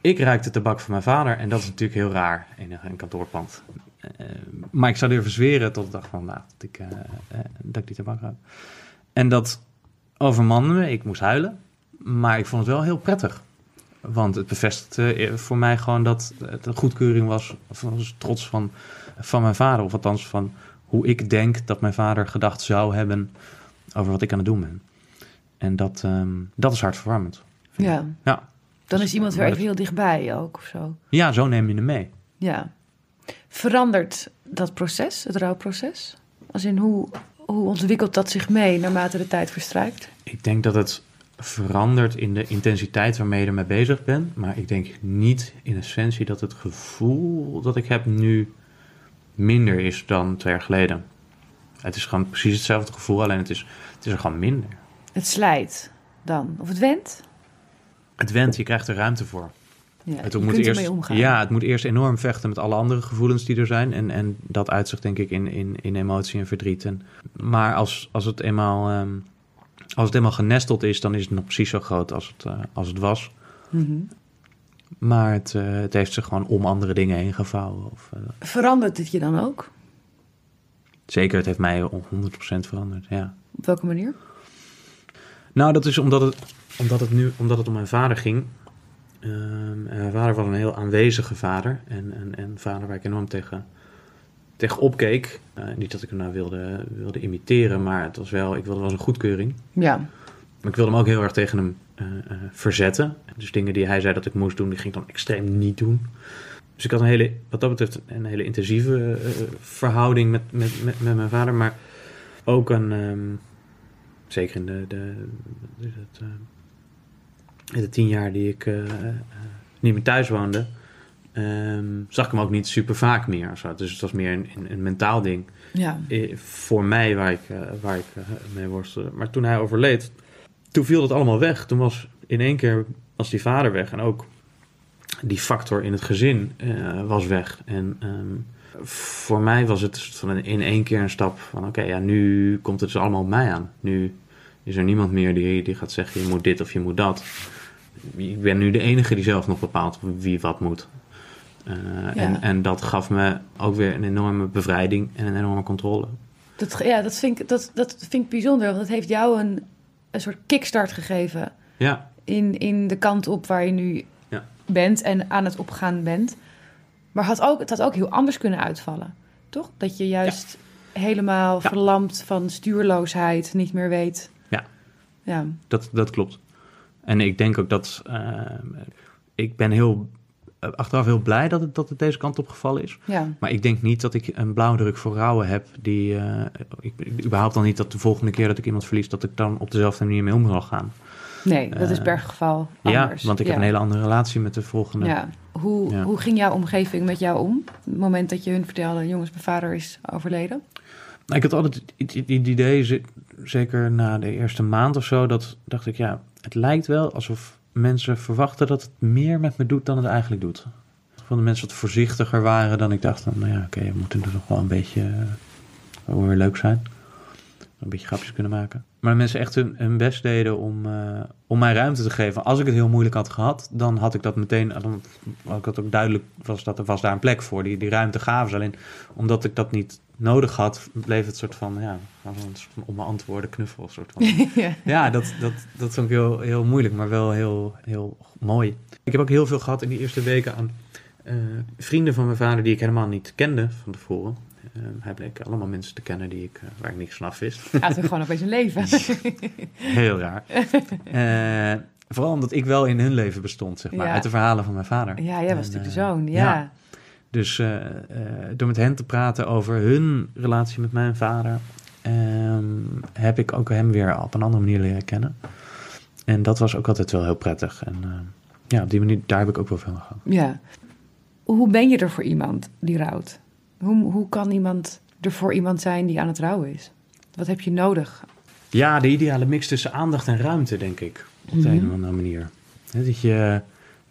ik ruik de tabak van mijn vader. En dat is natuurlijk heel raar in een, kantoorpand. Eh, maar ik zou durven zweren tot de dag van vandaag dat ik, dat ik die tabak ruik. En dat overmande me. Ik moest huilen. Maar ik vond het wel heel prettig. Want het bevestigde voor mij gewoon dat het een goedkeuring was. Of was trots van, van mijn vader. Of althans van hoe ik denk dat mijn vader gedacht zou hebben over wat ik aan het doen ben. En dat, ehm, dat is hartverwarmend. Ja. Ja. Dan is iemand weer even heel dichtbij ook of zo. Ja, zo neem je hem mee. Ja. Verandert dat proces, het rouwproces? Als in hoe, hoe ontwikkelt dat zich mee naarmate de tijd verstrijkt? Ik denk dat het verandert in de intensiteit waarmee je ermee bezig bent. Maar ik denk niet in essentie dat het gevoel dat ik heb nu minder is dan twee jaar geleden. Het is gewoon precies hetzelfde gevoel, alleen het is, het is er gewoon minder. Het slijt dan. Of het wendt? Het went, je krijgt er ruimte voor. Ja, Het moet eerst. Ja, het moet eerst enorm vechten met alle andere gevoelens die er zijn. En, en dat uitzicht denk ik in, in, in emotie en verdriet. En, maar als, als, het eenmaal, ehm, als het eenmaal genesteld is, dan is het nog precies zo groot als het, eh, als het was. Mhm. Maar het, eh, het heeft zich gewoon om andere dingen heen gevouwen. Of, eh, Verandert dit je dan ook? zeker, het heeft mij 100% veranderd, ja. Op welke manier? Nou, dat is omdat het, omdat het nu omdat het om mijn vader ging. Ehm, mijn vader was een heel aanwezige vader. En een vader waar ik enorm tegen, tegen opkeek. Eh, niet dat ik hem nou wilde, wilde imiteren, maar het was wel, ik wilde wel eens een goedkeuring. Ja. Maar ik wilde hem ook heel erg tegen hem eh, verzetten. Dus dingen die hij zei dat ik moest doen, die ging ik dan extreem niet doen. Dus ik had een hele, wat dat betreft, een hele intensieve eh, verhouding met, met, met, met mijn vader. Maar ook een, ehm, zeker in de, de, eh, in de tien jaar die ik niet meer thuis woonde, ehm, zag ik hem ook niet super vaak meer. Zo. Dus het was meer een, een, een mentaal ding Ja. voor mij waar ik, waar ik mee worstelde. Maar toen hij overleed, toen viel dat allemaal weg. Toen was in één keer was die vader weg en ook die factor in het gezin eh, was weg. En ehm, voor mij was het van in één keer een stap van oké, ja, nu komt het dus allemaal op mij aan. Nu is er niemand meer die, die gaat zeggen je moet dit of je moet dat. Ik ben nu de enige die zelf nog bepaalt wie wat moet. Eh, en, en dat gaf me ook weer een enorme bevrijding en een enorme controle. Dat, ja, dat vind, ik, dat, dat vind ik bijzonder, want het heeft jou een, een soort kickstart gegeven Ja, in, in de kant op waar je nu Ja. bent en aan het opgaan bent. Maar had ook, het had ook heel anders kunnen uitvallen, toch? Dat je juist helemaal verlamd van stuurloosheid niet meer weet. Ja. Ja, dat, dat klopt. En ik denk ook dat. eh, ik ben heel. Eh, achteraf heel blij dat het, dat het deze kant op gevallen is. ja. Maar ik denk niet dat ik een blauwdruk voor rouwen heb. Die. eh, ik, ik, überhaupt dan niet dat de volgende keer dat ik iemand verlies. dat ik dan op dezelfde manier mee om zal gaan. Nee, dat is Eh, per geval anders. Ja, want ik ja. heb een hele andere relatie met de volgende. Ja. Hoe, Ja. hoe ging jouw omgeving met jou om? Het moment dat je hun vertelde, jongens, mijn vader is overleden. Nou, ik had altijd het, idee, ze- zeker na de eerste maand of zo, dat dacht ik, ja, het lijkt wel alsof mensen verwachten dat het meer met me doet dan het eigenlijk doet. Van de mensen wat voorzichtiger waren dan ik dacht, nou ja, oké, we moeten er toch wel een beetje eh, weer leuk zijn. Een beetje grapjes kunnen maken. Maar mensen echt hun, best deden om, eh, om mij ruimte te geven. Als ik het heel moeilijk had gehad, dan had ik dat meteen, dan had ik dat ook duidelijk, was, dat, er was daar een plek voor. Die, die ruimte gaven ze alleen omdat ik dat niet nodig had, bleef het soort van, ja, een soort van om mijn antwoorden knuffel. Soort van. ja. ja, dat, dat, dat vond ik heel, heel moeilijk, maar wel heel, heel mooi. Ik heb ook heel veel gehad in die eerste weken aan eh, vrienden van mijn vader die ik helemaal niet kende van tevoren. Eh, hij bleek allemaal mensen te kennen die ik, eh, waar ik niks van af wist. Hij had gewoon opeens een leven. Heel raar. Vooral omdat ik wel in hun leven bestond, zeg maar, Ja. uit de verhalen van mijn vader. Ja, jij was En, natuurlijk de zoon. Ja. ja. Dus eh, eh, door met hen te praten over hun relatie met mijn vader, ehm, heb ik ook hem weer op een andere manier leren kennen. En dat was ook altijd wel heel prettig. En eh, ja, op die manier, daar heb ik ook wel veel aan gehad. ja. Hoe ben je er voor iemand die rouwt? Hoe, hoe kan iemand er voor iemand zijn die aan het rouwen is? Wat heb je nodig? Ja, de ideale mix tussen aandacht en ruimte, denk ik. Op de Mhm. een of andere manier. Dat je,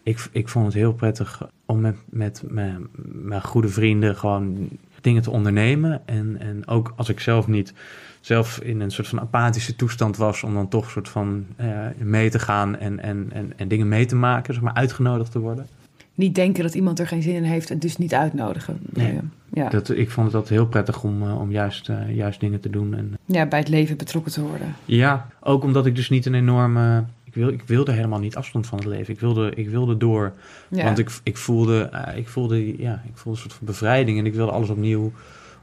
ik, ik vond het heel prettig om met, met mijn, mijn goede vrienden gewoon dingen te ondernemen. En, en ook als ik zelf niet zelf in een soort van apathische toestand was, om dan toch een soort van eh, mee te gaan en, en, en, en dingen mee te maken, zeg maar uitgenodigd te worden. Niet denken dat iemand er geen zin in heeft en dus niet uitnodigen. Nee. Ja. Dat, ik vond het altijd heel prettig om, eh, om juist, eh, juist dingen te doen. En, ja, bij het leven betrokken te worden. Ja, ook omdat ik dus niet een enorme. Ik, wil, ik wilde helemaal niet afstand van het leven. Ik wilde, ik wilde door. Ja. Want ik, ik, voelde, eh, ik, voelde, ja, ik voelde een soort van bevrijding. En ik wilde alles opnieuw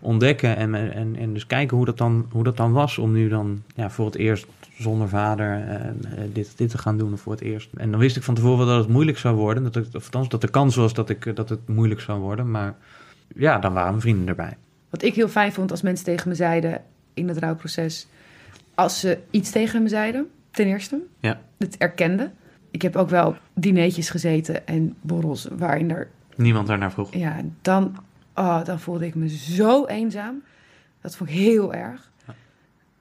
ontdekken. En, en, en dus kijken hoe dat, dan, hoe dat dan was. Om nu dan ja, voor het eerst zonder vader eh, dit, dit te gaan doen. Voor het eerst. En dan wist ik van tevoren wel dat het moeilijk zou worden. Dat, ik, of althans, dat de kans was dat, ik, dat het moeilijk zou worden. Maar ja, dan waren mijn vrienden erbij. Wat ik heel fijn vond als mensen tegen me zeiden in het rouwproces, als ze iets tegen me zeiden, ten eerste, Ja. het erkenden. Ik heb ook wel op dineetjes gezeten en borrels waarin er, Niemand daarnaar vroeg. ja, dan, oh, dan voelde ik me zo eenzaam. Dat vond ik heel erg. Ja.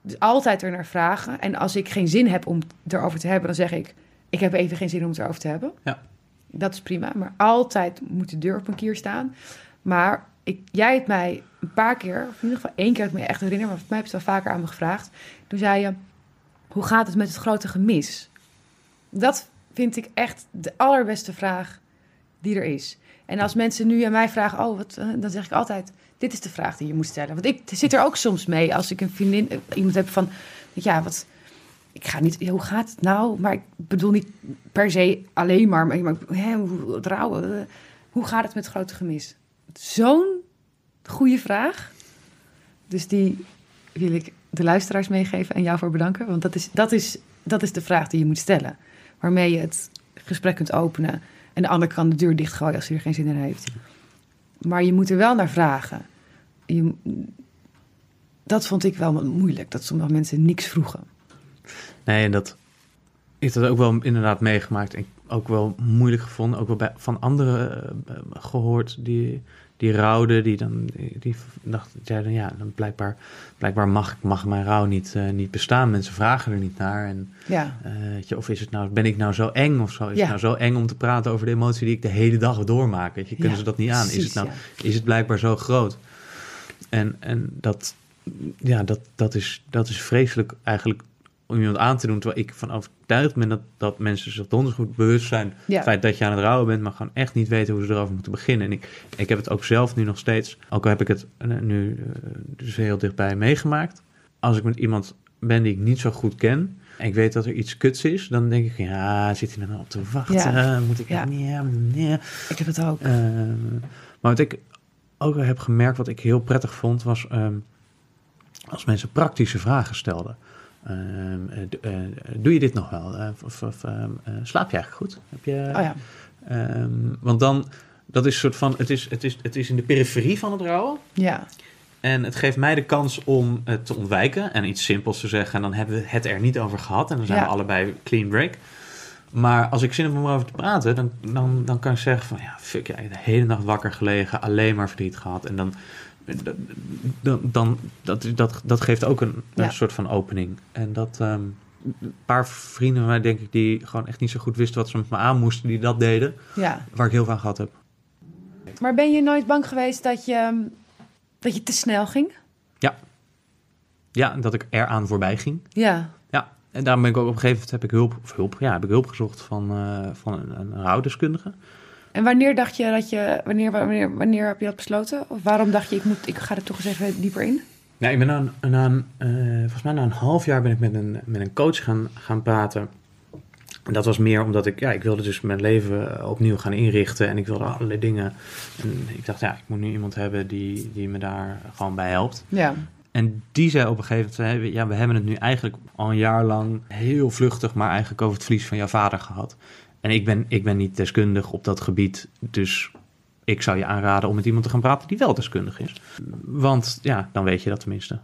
Dus altijd er naar vragen. En als ik geen zin heb om het erover te hebben, dan zeg ik, ik heb even geen zin om het erover te hebben. Ja. Dat is prima, maar altijd moet de deur op een kier staan. Maar ik, jij hebt mij een paar keer, of in ieder geval één keer, dat ik me echt herinner, maar mij heb je het wel vaker aan me gevraagd. Toen zei je, hoe gaat het met het grote gemis? Dat vind ik echt de allerbeste vraag die er is. En als mensen nu aan mij vragen, oh, wat, eh, dan zeg ik altijd, dit is de vraag die je moet stellen. Want ik zit er ook soms mee als ik een vriendin, eh, iemand heb van, ja, wat, ik ga niet, hoe gaat het nou? Maar ik bedoel niet per se alleen maar, maar, hè, hoe, rouwen, eh, hoe gaat het met het grote gemis? Zo'n goede vraag. Dus die wil ik de luisteraars meegeven en jou voor bedanken. Want dat is, dat is, dat is de vraag die je moet stellen. Waarmee je het gesprek kunt openen. En de ander kan de deur dichtgooien als hij er geen zin in heeft. Maar je moet er wel naar vragen. Je, dat vond ik wel moeilijk, dat sommige mensen niks vroegen. Nee, en dat. Ik dat ook wel inderdaad meegemaakt. En ook wel moeilijk gevonden. Ook wel van anderen eh, gehoord die, die rouwden. Die dan die, dachten, zeiden, ja, dan blijkbaar, blijkbaar mag, mag mijn rouw niet, eh, niet bestaan. Mensen vragen er niet naar. En, Ja, eh, of is het nou, ben ik nou zo eng of zo? Is Ja. het nou zo eng om te praten over de emotie die ik de hele dag doormaak? Weet je, kunnen Ja, ze dat niet aan? is het nou, is het blijkbaar zo groot? En, en dat, ja, dat, dat, is, dat is vreselijk eigenlijk om iemand aan te doen. Terwijl ik van overtuigd ben dat, dat mensen zich donders goed bewust zijn. Ja. Het feit dat je aan het rouwen bent, maar gewoon echt niet weten hoe ze erover moeten beginnen. En ik, ik heb het ook zelf nu nog steeds, ook al heb ik het eh, nu eh, dus heel dichtbij meegemaakt. Als ik met iemand ben die ik niet zo goed ken. En ik weet dat er iets kuts is, dan denk ik, ja, zit hij er nou op te wachten? Ja. Moet ik, Ja. nee, nee. ik heb het ook. Ehm, maar wat ik ook heb gemerkt, wat ik heel prettig vond, was ehm, als mensen praktische vragen stelden. Ehm, eh, eh, doe je dit nog wel? Eh, of, of, ehm, eh, slaap je eigenlijk goed? Heb je, Oh ja, ehm, want dan, dat is soort van, het is, het, is, het is in de periferie van het rouwen. ja, En het geeft mij de kans om het te ontwijken en iets simpels te zeggen. En dan hebben we het er niet over gehad. En dan zijn Ja. we allebei clean break. Maar als ik zin heb om erover te praten, dan, dan, dan kan ik zeggen van... Ja, fuck, ja, ik heb de hele nacht wakker gelegen, alleen maar verdriet gehad. En dan... dan, dan dat, dat, dat geeft ook een, een Ja. soort van opening. En dat... ehm, een paar vrienden van mij, denk ik, die gewoon echt niet zo goed wisten wat ze met me aan moesten, die dat deden, ja. waar ik heel veel aan gehad heb. Maar ben je nooit bang geweest dat je, dat je te snel ging? Ja, en dat ik eraan voorbij ging. Ja, Ja, en daarom ben ik ook op een gegeven moment heb ik hulp, of hulp, ja, heb ik hulp gezocht van, eh, van een, een. En wanneer dacht je dat je, wanneer, wanneer, wanneer heb je dat besloten? Of waarom dacht je, ik, moet, ik ga er toch eens even dieper in? Ja, ik ben na, een- na een, eh, volgens mij na een half jaar ben ik met een, met een coach gaan, gaan praten. En dat was meer omdat ik, ja, ik wilde dus mijn leven eh, opnieuw gaan inrichten en ik wilde allerlei dingen. En ik dacht, ja, ik moet nu iemand hebben die, die me daar gewoon bij helpt. Ja, En die zei op een gegeven moment, zei, ja, we hebben het nu eigenlijk al een jaar lang heel vluchtig, maar eigenlijk over het verlies van jouw vader gehad. En ik ben, ik ben niet deskundig op dat gebied, dus ik zou je aanraden om met iemand te gaan praten die wel deskundig is. Want ja, dan weet je dat tenminste.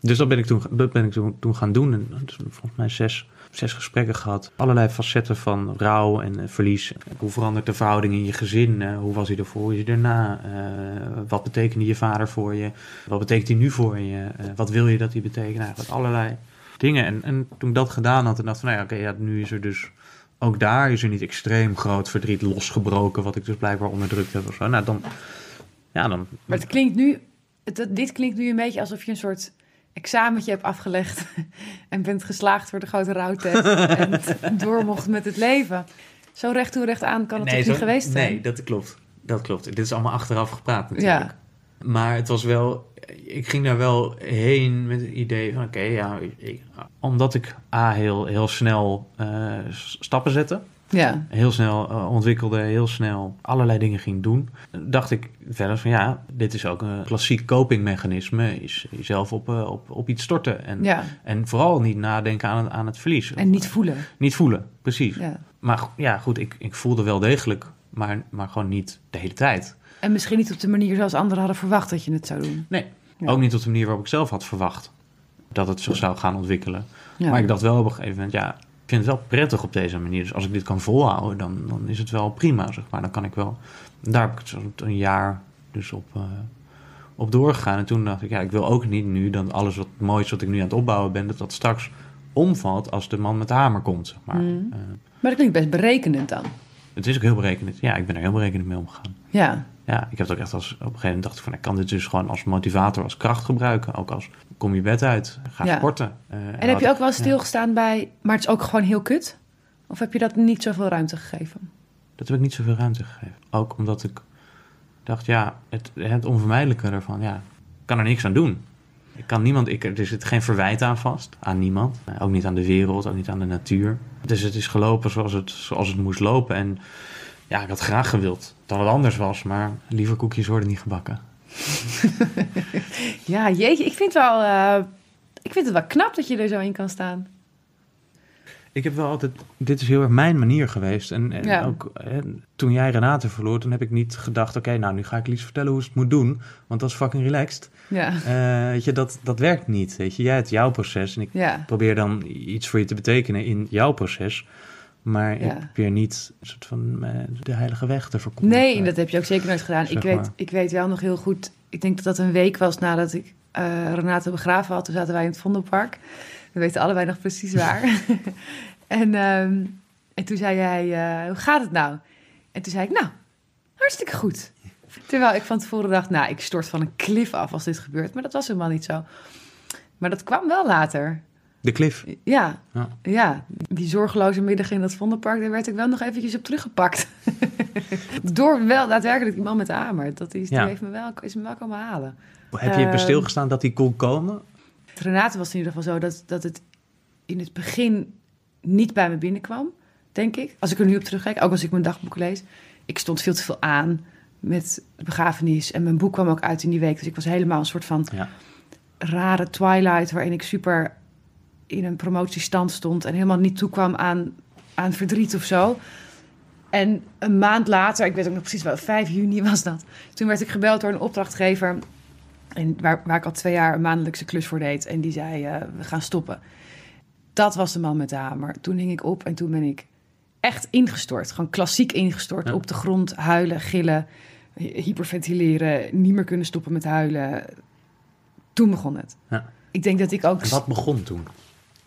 Dus dat ben ik toen, ben ik toen, toen gaan doen. En is volgens mij zes, zes gesprekken gehad. Allerlei facetten van rouw en eh, verlies. Hoe verandert de verhouding in je gezin? Eh, hoe was hij ervoor? Is hij daarna? Eh, wat betekende je vader voor je? Wat betekent hij nu voor je? Wat wil je dat hij betekent? Nou, wat allerlei dingen. En, en toen ik dat gedaan had, en dacht van, nou ja, oké, ja, nu is er dus... Ook daar is er niet extreem groot verdriet losgebroken, wat ik dus blijkbaar onderdrukt heb of zo. Nou, dan... Ja, dan... Maar het klinkt nu, het, dit klinkt nu een beetje alsof je een soort examentje hebt afgelegd en bent geslaagd voor de grote rouwtest en door mocht met het leven. Zo recht toe recht aan kan het toch niet zo- geweest zijn? Nee, dat klopt. Dat klopt. Dit is allemaal achteraf gepraat natuurlijk. Ja. Maar het was wel... Ik ging daar wel heen met het idee van... Oké, ja... ik- omdat ik A, heel, heel snel eh, stappen zette. Ja, Heel snel eh, ontwikkelde. Heel snel allerlei dingen ging doen. Dacht ik verder van... Ja, dit is ook een klassiek copingmechanisme. Is jezelf op, eh, op, op iets storten. En, ja. en vooral niet nadenken aan, aan het verlies. En niet voelen. Niet voelen, precies. Ja. Maar ja, goed, ik, ik voelde wel degelijk, maar, maar gewoon niet de hele tijd. En misschien niet op de manier zoals anderen hadden verwacht dat je het zou doen. Nee, Ja. ook niet op de manier waarop ik zelf had verwacht dat het zich zou gaan ontwikkelen. Ja. Maar ik dacht wel op een gegeven moment, ja, ik vind het wel prettig op deze manier. Dus als ik dit kan volhouden, dan, dan is het wel prima, zeg maar. Dan kan ik wel... Daar heb ik zo een jaar dus op, eh, op doorgegaan. En toen dacht ik, ja, ik wil ook niet nu dan alles wat moois wat ik nu aan het opbouwen ben, dat dat straks omvalt als de man met de hamer komt, zeg maar. Mm. Eh, Maar dat klinkt best berekenend dan. het is ook heel berekenend. Ja, ik ben er heel berekenend mee omgegaan. Ja, Ja, ik heb het ook echt als op een gegeven moment dacht ik van ik kan dit dus gewoon als motivator, als kracht gebruiken. Ook als kom je bed uit, ga Ja. sporten. Eh, En heb je ook wel ja, stilgestaan bij, maar het is ook gewoon heel kut? Of heb je dat niet zoveel ruimte gegeven? Dat heb ik niet zoveel ruimte gegeven. Ook omdat ik dacht, ja, het, het onvermijdelijke ervan, ja, ik kan er niks aan doen. Ik kan niemand, ik, er zit geen verwijt aan vast, aan niemand. Eh, Ook niet aan de wereld, ook niet aan de natuur. Dus het is gelopen zoals het, zoals het moest lopen. En ja, ik had graag gewild dat het anders was, maar liever koekjes worden niet gebakken. Ja, jeetje, ik vind, wel, eh, ik vind het wel knap dat je er zo in kan staan. Ik heb wel altijd, dit is heel erg mijn manier geweest. En, en Ja. ook hè, toen jij Renate verloor, toen heb ik niet gedacht, oké, nou nu ga ik Lies vertellen hoe ze het moet doen. Want dat is fucking relaxed. Ja, Eh, weet je, dat, dat werkt niet. Weet je, jij hebt jouw proces en ik ja. probeer dan iets voor je te betekenen in jouw proces. Maar Ja. ik probeer niet een soort van eh, de heilige weg te verkondigen. Nee, dat heb je ook zeker nooit gedaan. Zeg Ik weet, maar. ik weet wel nog heel goed, ik denk dat dat een week was nadat ik eh, Renate begraven had. Toen zaten wij in het Vondelpark. We weten allebei nog precies waar. en, ehm, en toen zei jij, eh, hoe gaat het nou? En toen zei ik, nou, hartstikke goed. Terwijl ik van tevoren dacht, nou, ik stort van een klif af als dit gebeurt. Maar dat was helemaal niet zo. Maar dat kwam wel later. De cliff. Ja, Ja. ja, die zorgeloze middag in dat Vondelpark, daar werd ik wel nog eventjes op teruggepakt. Door wel daadwerkelijk die man met de hamer. Dat is, die heeft me wel, is me wel komen halen. Heb je bij Ehm, stilgestaan dat die kon komen? Renate was in ieder geval zo dat, dat het in het begin niet bij me binnenkwam, denk ik. Als ik er nu op terugkijk, ook als ik mijn dagboek lees. Ik stond veel te veel aan met begrafenis. En mijn boek kwam ook uit in die week. Dus ik was helemaal een soort van Ja. rare twilight... waarin ik super in een promotiestand stond... en helemaal niet toekwam aan, aan verdriet of zo. En een maand later, ik weet ook nog precies wel, 5 juni was dat... toen werd ik gebeld door een opdrachtgever... En waar, waar ik al twee jaar een maandelijkse klus voor deed. En die zei, eh, we gaan stoppen. Dat was de man met de hamer. Toen hing ik op en toen ben ik echt ingestort. Gewoon klassiek ingestort. Ja. Op de grond, huilen, gillen, hy- hyperventileren. Niet meer kunnen stoppen met huilen. Toen begon het. Ja. Ik denk dat ik ook En wat begon toen?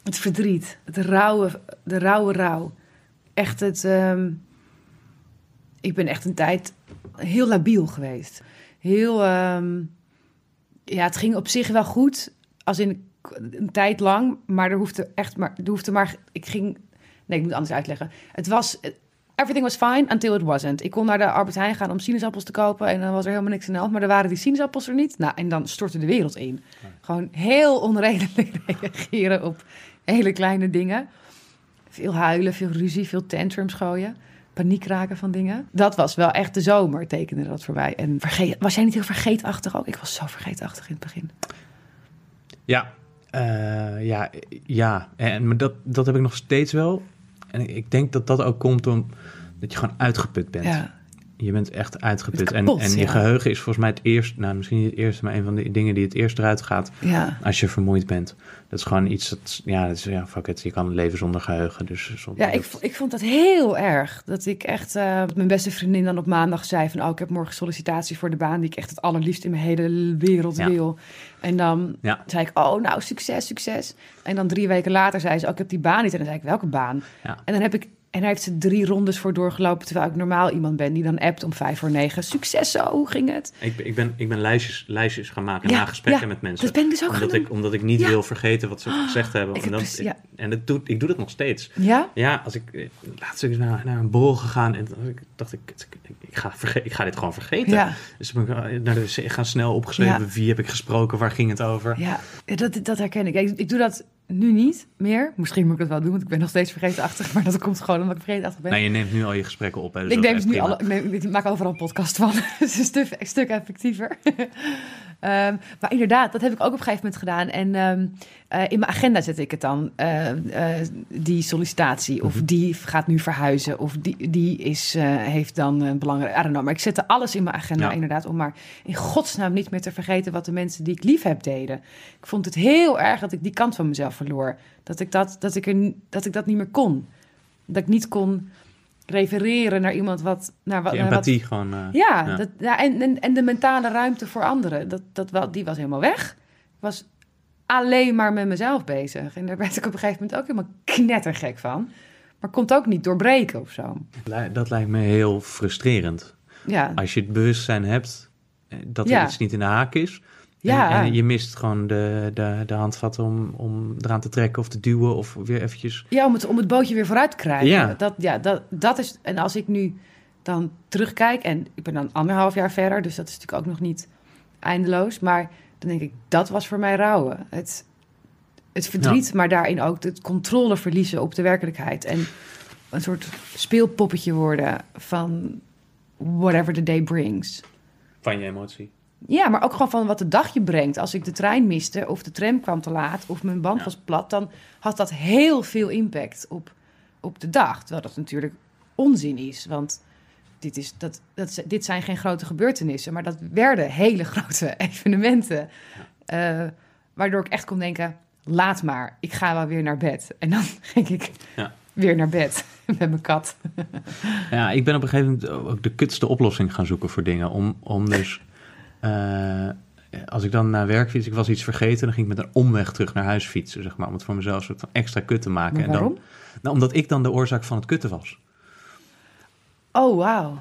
Het verdriet, het rauwe, de rauwe rouw. Echt het... ehm, ik ben echt een tijd heel labiel geweest. Heel... ehm, ja, het ging op zich wel goed. Als in een tijd lang. Maar er hoefde echt maar... Er hoefde maar ik ging... Nee, ik moet anders uitleggen. Het was... Everything was fine until it wasn't. Ik kon naar de Albert Heijn gaan om sinaasappels te kopen... en dan was er helemaal niks aan de hand. Maar er waren die sinaasappels er niet. Nou, en dan stortte de wereld in. Gewoon heel onredelijk reageren op hele kleine dingen. Veel huilen, veel ruzie, veel tantrums gooien. Paniek raken van dingen. Dat was wel echt de zomer, tekende dat voor mij. En vergeet, was jij niet heel vergeetachtig ook? Ik was zo vergeetachtig in het begin. Ja, eh, ja, ja. En maar dat, dat heb ik nog steeds wel. En ik- ik denk dat dat ook komt omdat je gewoon uitgeput bent. Ja, je bent echt uitgeput. Je bent kapot, en en je geheugen is volgens mij het eerst, nou misschien niet het eerste, maar een van de dingen die het eerst eruit gaat Ja. als je vermoeid bent. Dat is gewoon iets dat, ja, dat is, ja fuck it, je kan leven zonder geheugen. Dus zonder, Ja, ik, ik vond dat heel erg. Dat ik echt, eh, mijn beste vriendin dan op maandag zei van... oh, ik heb morgen sollicitatie voor de baan die ik echt het allerliefst in mijn hele wereld Ja. wil. En dan Ja. zei ik, oh, nou, succes, succes. En dan drie weken later zei ze, oh, ik heb die baan niet. En dan zei ik, welke baan? Ja. En dan heb ik... En daar heeft ze drie rondes voor doorgelopen... terwijl ik normaal iemand ben die dan appt om vijf voor negen. Succes zo, hoe ging het? Ik, ben- ik ben, ik ben lijstjes, lijstjes gaan maken Ja, na gesprekken ja, met mensen. Dat ben ik dus ook omdat, gaan ik, omdat ik niet Ja. wil vergeten wat ze gezegd hebben. Ik En, dan, precies- ja. en dat doe, ik doe dat nog steeds. Ja? Ja, als ik eh, laatst is naar, naar een borrel gegaan en dacht ik, ik, ik, ga, verge- ik ga dit gewoon vergeten. Ja. Dus ben ik eh, naar de wc gaan snel opgeschreven. Wie heb ik gesproken? Waar ging het over? Ja, dat, dat herken ik. ik. Ik doe dat nu niet meer. Misschien moet ik het wel doen, want ik ben nog steeds vergeetachtig. Maar dat komt gewoon omdat ik vergeetachtig ben. Nee, je neemt nu al je gesprekken op. Hè, dus ik dat neem nu alle, ik, neem- ik maak overal een podcast van. Het is een stuk, een stuk effectiever. Ehm, maar inderdaad, dat heb ik ook op een gegeven moment gedaan. En ehm, eh, in mijn agenda zet ik het dan. eh, eh, die sollicitatie. Of Mhm. die gaat nu verhuizen. Of die, die is, heeft dan een belangrijk... I don't know. Maar ik zette alles in mijn agenda Ja. inderdaad. Om maar in godsnaam niet meer te vergeten... wat de mensen die ik lief heb deden. Ik vond het heel erg dat ik die kant van mezelf verloor. Dat ik dat, dat ik er, dat, ik dat niet meer kon. Dat ik niet kon refereren naar iemand wat... Naar wat, Die wat empathie gewoon. eh, ja, Ja. Dat, ja en, en, en de mentale ruimte voor anderen, dat, dat, wel, die was helemaal weg. Ik was alleen maar met mezelf bezig. En daar werd ik op een gegeven moment ook helemaal knettergek van. Maar kon het ook niet doorbreken of zo. Dat lijkt me heel frustrerend. Ja, Als je het bewustzijn hebt eh, dat er Ja. iets niet in de haak is. Ja. En, en je mist gewoon de, de, de handvatten om, om eraan te trekken of te duwen of weer eventjes... ja om, het, om het bootje weer vooruit te krijgen. Ja. Dat, ja dat, dat is, en als ik nu dan terugkijk, en ik ben dan anderhalf jaar verder, dus dat is natuurlijk ook nog niet eindeloos. Maar dan denk ik, dat was voor mij rouwen. Het, het verdriet, maar daarin ook het controle verliezen op de werkelijkheid. En een soort speelpoppetje worden van whatever the day brings. Van je emotie. Ja, maar ook gewoon van wat de dag je brengt. Als ik de trein miste of de tram kwam te laat of mijn band Ja. was plat, dan had dat heel veel impact op, op de dag. Terwijl dat natuurlijk onzin is, want dit, is, dat, dat, dit zijn geen grote gebeurtenissen, maar dat werden hele grote evenementen. Eh, waardoor ik echt kon denken, laat maar, ik ga wel weer naar bed. En dan ging ik Ja. weer naar bed met mijn kat. Ja, ik ben op een gegeven moment ook de kutste oplossing gaan zoeken voor dingen. Om, om dus, eh, als ik dan naar werk fiets, ik was iets vergeten, dan ging ik met een omweg terug naar huis fietsen, zeg maar. Om het voor mezelf een soort van extra kut te maken. Maar En dan, waarom? nou, omdat ik dan de oorzaak van het kutten was. Oh, wauw.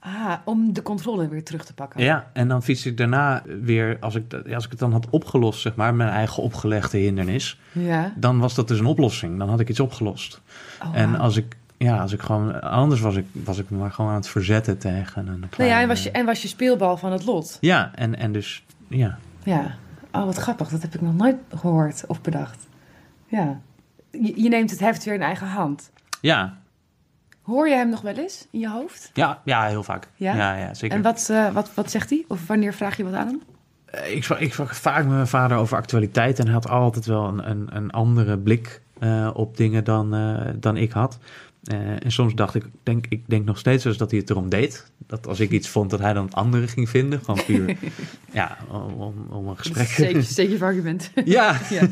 Ah, om de controle weer terug te pakken. Ja, en dan fiets ik daarna weer, als ik, als ik het dan had opgelost, zeg maar, mijn eigen opgelegde hindernis, Ja. dan was dat dus een oplossing. Dan had ik iets opgelost. Oh, en als ik, ja, als ik gewoon, anders was ik, was ik maar gewoon aan het verzetten tegen een Nou klein... ja, en was, je, en was je speelbal van het lot. Ja, en, en dus, ja. Ja. Oh, wat grappig. Dat heb ik nog nooit gehoord of bedacht. Ja. Je, je neemt het heft weer in eigen hand. Ja, Hoor je hem nog wel eens in je hoofd? ja, ja heel vaak. Ja? Ja, ja, zeker. En wat, eh, wat, wat zegt hij? Of wanneer vraag je wat aan hem? Eh, Ik sprak, ik sprak vaak met mijn vader over actualiteit en hij had altijd wel een, een, een andere blik eh, op dingen dan, dan ik had. Eh, en soms dacht ik, denk, ik denk nog steeds dus dat hij het erom deed. Dat als ik iets vond, dat hij dan het andere ging vinden. Gewoon puur, ja, om, om, een gesprek. Steek, steek je argument. Ja, ja.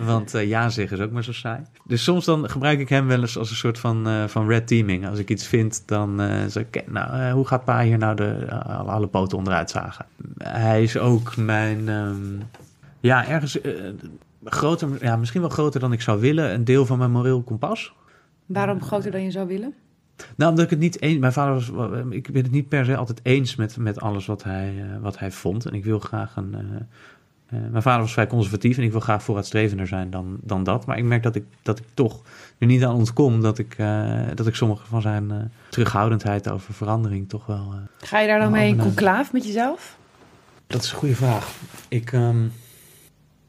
want eh, ja zeggen is ook maar zo saai. Dus soms dan gebruik ik hem wel eens als een soort van, eh, van red teaming. Als ik iets vind, dan zeg ik, nou, hoe gaat pa hier nou de, alle, alle poten onderuit zagen? Hij is ook mijn, ehm, ja, ergens groter, ja, misschien wel groter dan ik zou willen. Een deel van mijn moreel kompas. Waarom groter dan je zou willen? Nou, omdat ik het niet eens... Mijn vader was... Ik ben het niet per se altijd eens met, met alles wat hij, eh, wat hij vond. En ik wil graag een... eh, eh, mijn vader was vrij conservatief en ik wil graag vooruitstrevender zijn dan, dan dat. Maar ik merk dat ik, dat ik toch er niet aan ontkom dat ik, eh, dat ik sommige van zijn eh, terughoudendheid over verandering toch wel... eh, Ga je daar dan mee in conclaaf met jezelf? Dat is een goede vraag. Ik, ehm,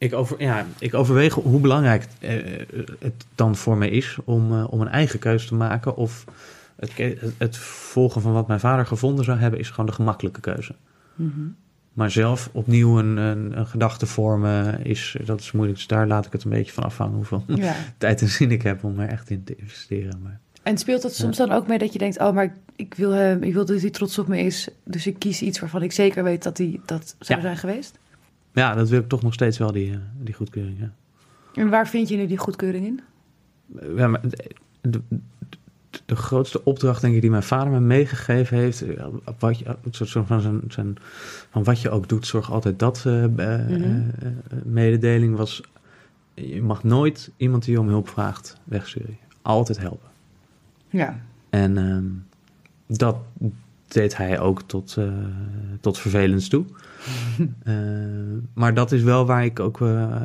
ik, over, ja, ik overweeg hoe belangrijk het, eh, het dan voor me is om, eh, om een eigen keuze te maken. Of het, het volgen van wat mijn vader gevonden zou hebben, is gewoon de gemakkelijke keuze. Mhm. Maar zelf opnieuw een, een, een gedachte vormen, is, dat is moeilijk. Dus daar laat ik het een beetje van afhangen hoeveel Ja. tijd en zin ik heb om er echt in te investeren. Maar En speelt dat soms dan ook mee dat je denkt... oh, maar ik wil, hem, ik wil dat hij trots op me is... dus ik kies iets waarvan ik zeker weet dat hij dat zou Ja. zijn geweest? Ja, dat wil ik toch nog steeds wel, die, eh, die goedkeuring. Ja. En waar vind je nu die goedkeuring in? Ja, maar de, de, de grootste opdracht, denk ik, die mijn vader me meegegeven heeft, eh, wat je, van, zijn, zijn, van wat je ook doet, zorg altijd dat eh, eh, Mhm. eh, eh, mededeling was, je mag nooit iemand die je om hulp vraagt wegsturen. Altijd helpen. Ja. En ehm, dat deed hij ook tot, eh, tot vervelends toe. Eh, maar dat is wel waar ik ook. eh,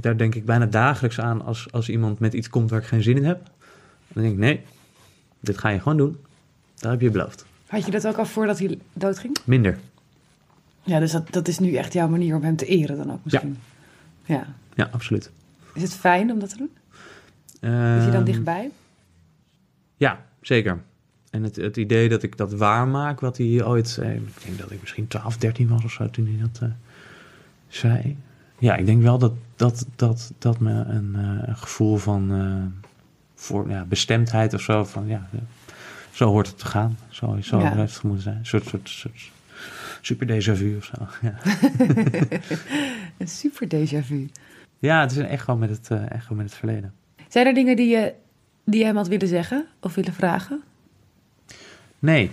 daar denk ik bijna dagelijks aan als, als iemand met iets komt waar ik geen zin in heb. Dan denk ik: nee, dit ga je gewoon doen. Dat heb je beloofd. Had je dat ook al voordat hij doodging? Minder. Ja, dus dat, dat is nu echt jouw manier om hem te eren dan ook misschien. Ja. Ja, absoluut. Is het fijn om dat te doen? Is hij dan Ehm, dichtbij? Ja, zeker. En het, het idee dat ik dat waarmaak, wat hij ooit... eh, ik denk dat ik misschien 12, 13 was of zo toen hij dat eh, zei. Ja, ik denk wel dat dat, dat, dat me een, eh, een gevoel van voor, ja, bestemdheid of zo... Van, ja, zo hoort het te gaan. Zo, zo Ja. heeft het moeten zijn. Een soort, soort, soort super déjà vu of zo. Ja. Een super déjà vu. ja, het is een echo met het, echo met het verleden. Zijn er dingen die je, die je hem had willen zeggen of willen vragen? Nee.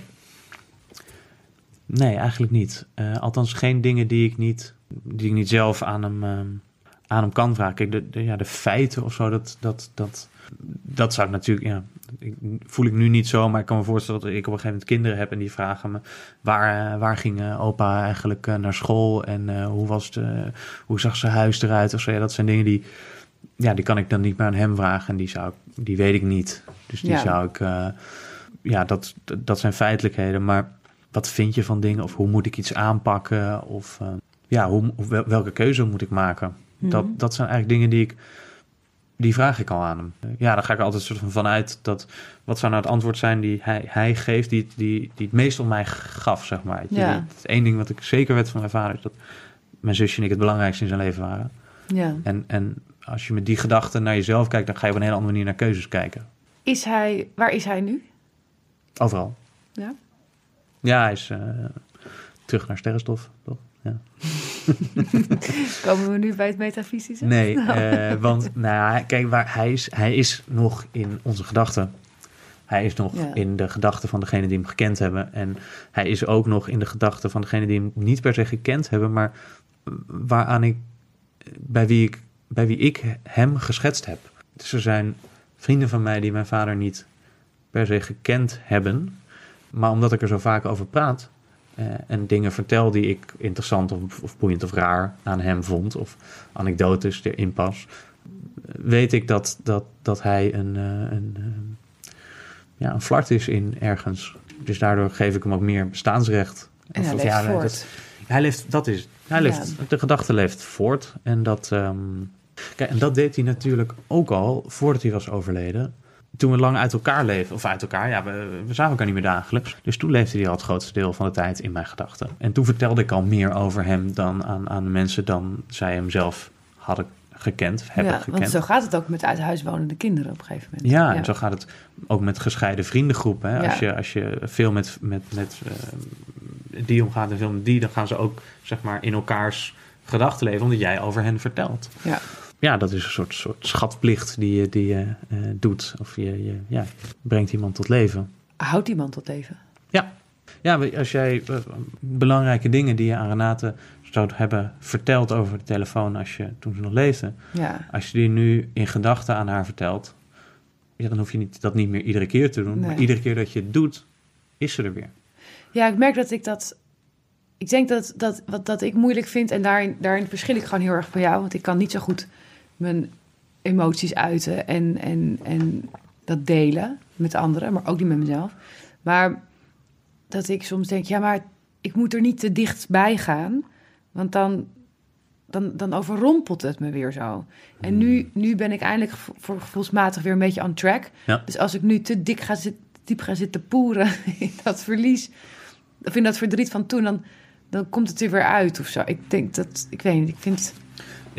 Nee, eigenlijk niet. Eh, althans, geen dingen die ik niet, die ik niet zelf aan hem, ehm, aan hem kan vragen. Kijk, de, de- ja, de feiten of zo, dat, dat, dat, dat zou ik natuurlijk, ja, ik, voel ik nu niet zo, maar ik kan me voorstellen dat ik op een gegeven moment kinderen heb en die vragen me, waar, eh, waar ging eh, opa eigenlijk eh, naar school en eh, hoe, was de, hoe zag zijn huis eruit of zo. Ja, dat zijn dingen die, ja, die kan ik dan niet meer aan hem vragen en die, zou, ik- die weet ik niet. Dus die Ja. zou ik, eh, ja, dat, dat zijn feitelijkheden, maar wat vind je van dingen of hoe moet ik iets aanpakken of eh, ja, hoe, hoe- wel- welke keuze moet ik maken? Dat, Mhm. dat zijn eigenlijk dingen die ik, die vraag ik al aan hem. Ja, dan ga ik er altijd soort van vanuit dat, wat zou nou het antwoord zijn die hij, hij geeft, die, die, die het meest om mij gaf, zeg maar. Ja. Het is één ding wat ik zeker weet van mijn vader, is dat mijn zusje en ik het belangrijkste in zijn leven waren. Ja. En, en als je met die gedachten naar jezelf kijkt, dan ga je op een hele andere manier naar keuzes kijken. Is hij, waar is hij nu? Overal. Ja. Ja, hij is eh, terug naar sterrenstof, toch? Ja. Komen we nu bij het metafysische? Nee, eh, want nou, ja, kijk, waar hij, is, hij is nog in onze gedachten. Hij is nog Ja. in de gedachten van degene die hem gekend hebben. En hij is ook nog in de gedachten van degene die hem niet per se gekend hebben, maar waaraan ik, bij wie ik, bij wie ik hem geschetst heb. Dus er zijn vrienden van mij die mijn vader niet per se gekend hebben. Maar omdat ik er zo vaak over praat eh, en dingen vertel die ik interessant of, of boeiend of raar aan hem vond, of anekdotes erin pas, weet ik dat, dat, dat hij een, eh, een, eh, ja, een flart is in ergens. Dus daardoor geef ik hem ook meer bestaansrecht. En hij Of- leeft ja, voort. dat- hij leeft, dat is. Hij leeft, De gedachte leeft voort. En dat, ehm, kijk, en dat deed hij natuurlijk ook al voordat hij was overleden. Toen we lang uit elkaar leefden, of uit elkaar, ja, we, we zagen elkaar niet meer dagelijks. Dus toen leefde hij al het grootste deel van de tijd in mijn gedachten. En toen vertelde ik al meer over hem dan aan, aan de mensen dan zij hem zelf hadden gekend, hebben ja, gekend. want zo gaat het ook met uit huis wonende kinderen op een gegeven moment. Ja, en zo gaat het ook met gescheiden vriendengroepen. Hè? Ja. Als, je, als je veel met, met, met eh, die omgaat en veel met die, dan gaan ze ook zeg maar, in elkaars gedachten leven, omdat jij over hen vertelt. Ja. Ja, dat is een soort, soort schatplicht die je, die je eh, doet. Of je, je ja, brengt iemand tot leven. Houdt iemand tot leven? Ja, ja als jij eh, belangrijke dingen die je aan Renate zou hebben verteld over de telefoon als je, toen ze nog leefde, Ja. als je die nu in gedachten aan haar vertelt, ja, dan hoef je niet, dat niet meer iedere keer te doen. Nee. Maar iedere keer dat je het doet, is ze er weer. Ja, ik merk dat ik dat. Ik denk dat, dat wat dat ik moeilijk vind, en daarin, daarin verschil ik gewoon heel erg van jou, want ik kan niet zo goed mijn emoties uiten en, en, en dat delen met anderen, maar ook niet met mezelf. Maar dat ik soms denk, ja, maar ik moet er niet te dichtbij gaan, want dan, dan, dan overrompelt het me weer zo. En nu, nu ben ik eindelijk voor gevoelsmatig weer een beetje on track. Ja. Dus als ik nu te dik ga zit, diep ga zitten poeren in dat verlies, of in dat verdriet van toen, dan, dan komt het er weer uit of zo. Ik denk dat, ik weet niet, ik vind.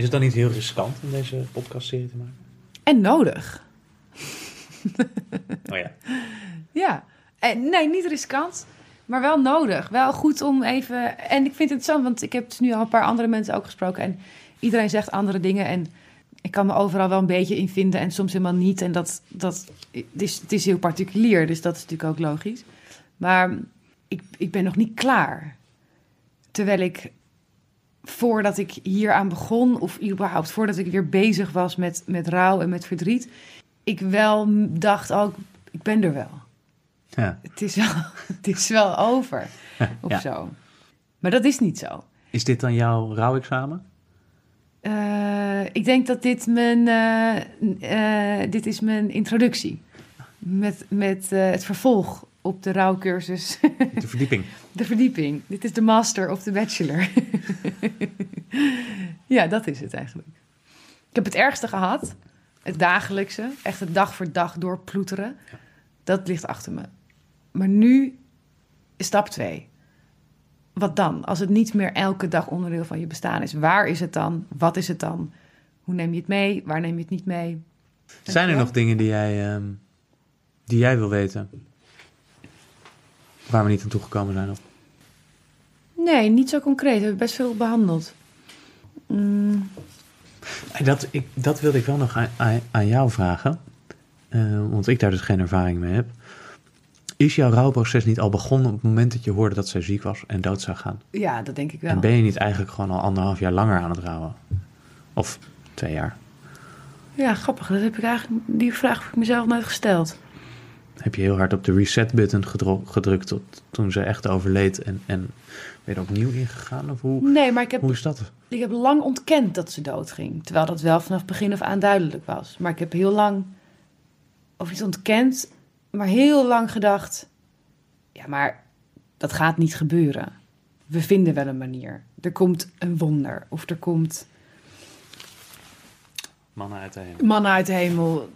Is het dan niet heel riskant om deze podcastserie te maken? En nodig. Oh ja. Ja, en, nee, niet riskant, maar wel nodig. Wel goed om even. En ik vind het interessant, want ik heb dus nu al een paar andere mensen ook gesproken. En iedereen zegt andere dingen. En ik kan me overal wel een beetje in vinden en soms helemaal niet. En dat, dat het, is, het is heel particulier, dus dat is natuurlijk ook logisch. Maar ik, ik ben nog niet klaar. Terwijl ik voordat ik hier aan begon, of überhaupt voordat ik weer bezig was met, met rouw en met verdriet, ik wel dacht ook, ik ben er wel. ja. Het is wel, het is wel over, of Ja. zo. Maar dat is niet zo. Is dit dan jouw rouwexamen? Eh, ik denk dat dit mijn, eh, dit is mijn introductie. Met, met het vervolg op de rouwcursus. De verdieping. De verdieping. Dit is de master of de bachelor. ja, dat is het eigenlijk. Ik heb het ergste gehad. Het dagelijkse. Echt het dag voor dag doorploeteren. Dat ligt achter me. Maar nu is stap twee. Wat dan? Als het niet meer elke dag onderdeel van je bestaan is. Waar is het dan? Wat is het dan? Hoe neem je het mee? Waar neem je het niet mee? Zijn er nog dingen die jij, ehm, die jij wil weten? Waar we niet aan toegekomen zijn? Of? Nee, niet zo concreet. We hebben best veel behandeld. Mm, Dat, ik, dat wilde ik wel nog aan, aan, jou vragen. Eh, want ik daar dus geen ervaring mee heb. Is jouw rouwproces niet al begonnen op het moment dat je hoorde dat zij ziek was en dood zou gaan? ja, dat denk ik wel. En ben je niet eigenlijk gewoon al anderhalf jaar langer aan het rouwen? Of twee jaar? Ja, grappig. Dat heb ik eigenlijk, die vraag heb ik mezelf nooit gesteld. Heb je heel hard op de reset-button gedrukt tot, toen ze echt overleed en, en ben je er opnieuw ingegaan? Of hoe, Nee, maar ik heb, hoe is dat? ik heb lang ontkend dat ze doodging. Terwijl dat wel vanaf begin af aan duidelijk was. Maar ik heb heel lang, of iets ontkend, maar heel lang gedacht... Ja, maar dat gaat niet gebeuren. We vinden wel een manier. Er komt een wonder. Of er komt Mannen uit de hemel. mannen uit de hemel.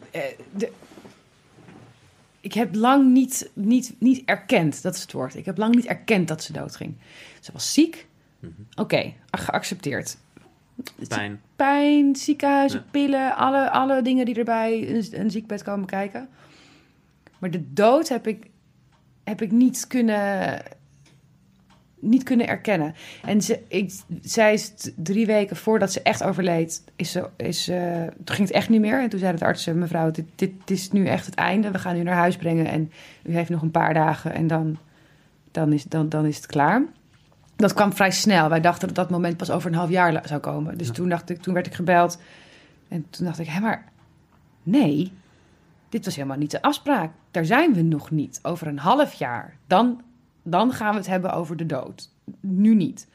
Ik heb lang niet, niet, niet erkend, dat is het woord. Ik heb lang niet erkend dat ze doodging. Ze was ziek. Oké, geaccepteerd. Pijn. Pijn, ziekenhuizen, Ja. pillen, alle, alle dingen die erbij een, een ziekbed komen kijken. Maar de dood heb ik, heb ik niet kunnen, niet kunnen erkennen. En ze, ik, zij is drie weken voordat ze echt overleed, is ze, is, toen ging het echt niet meer. En toen zei de arts, mevrouw, dit, dit is nu echt het einde. We gaan u naar huis brengen en u heeft nog een paar dagen en dan, dan, is, dan, dan is het klaar. Dat kwam vrij snel. Wij dachten dat dat moment pas over een half jaar zou komen. Dus Ja. toen, dacht ik, toen werd ik gebeld. En toen dacht ik, hé, maar nee, dit was helemaal niet de afspraak. Daar zijn we nog niet. Over een half jaar, dan, dan gaan we het hebben over de dood. Nu niet.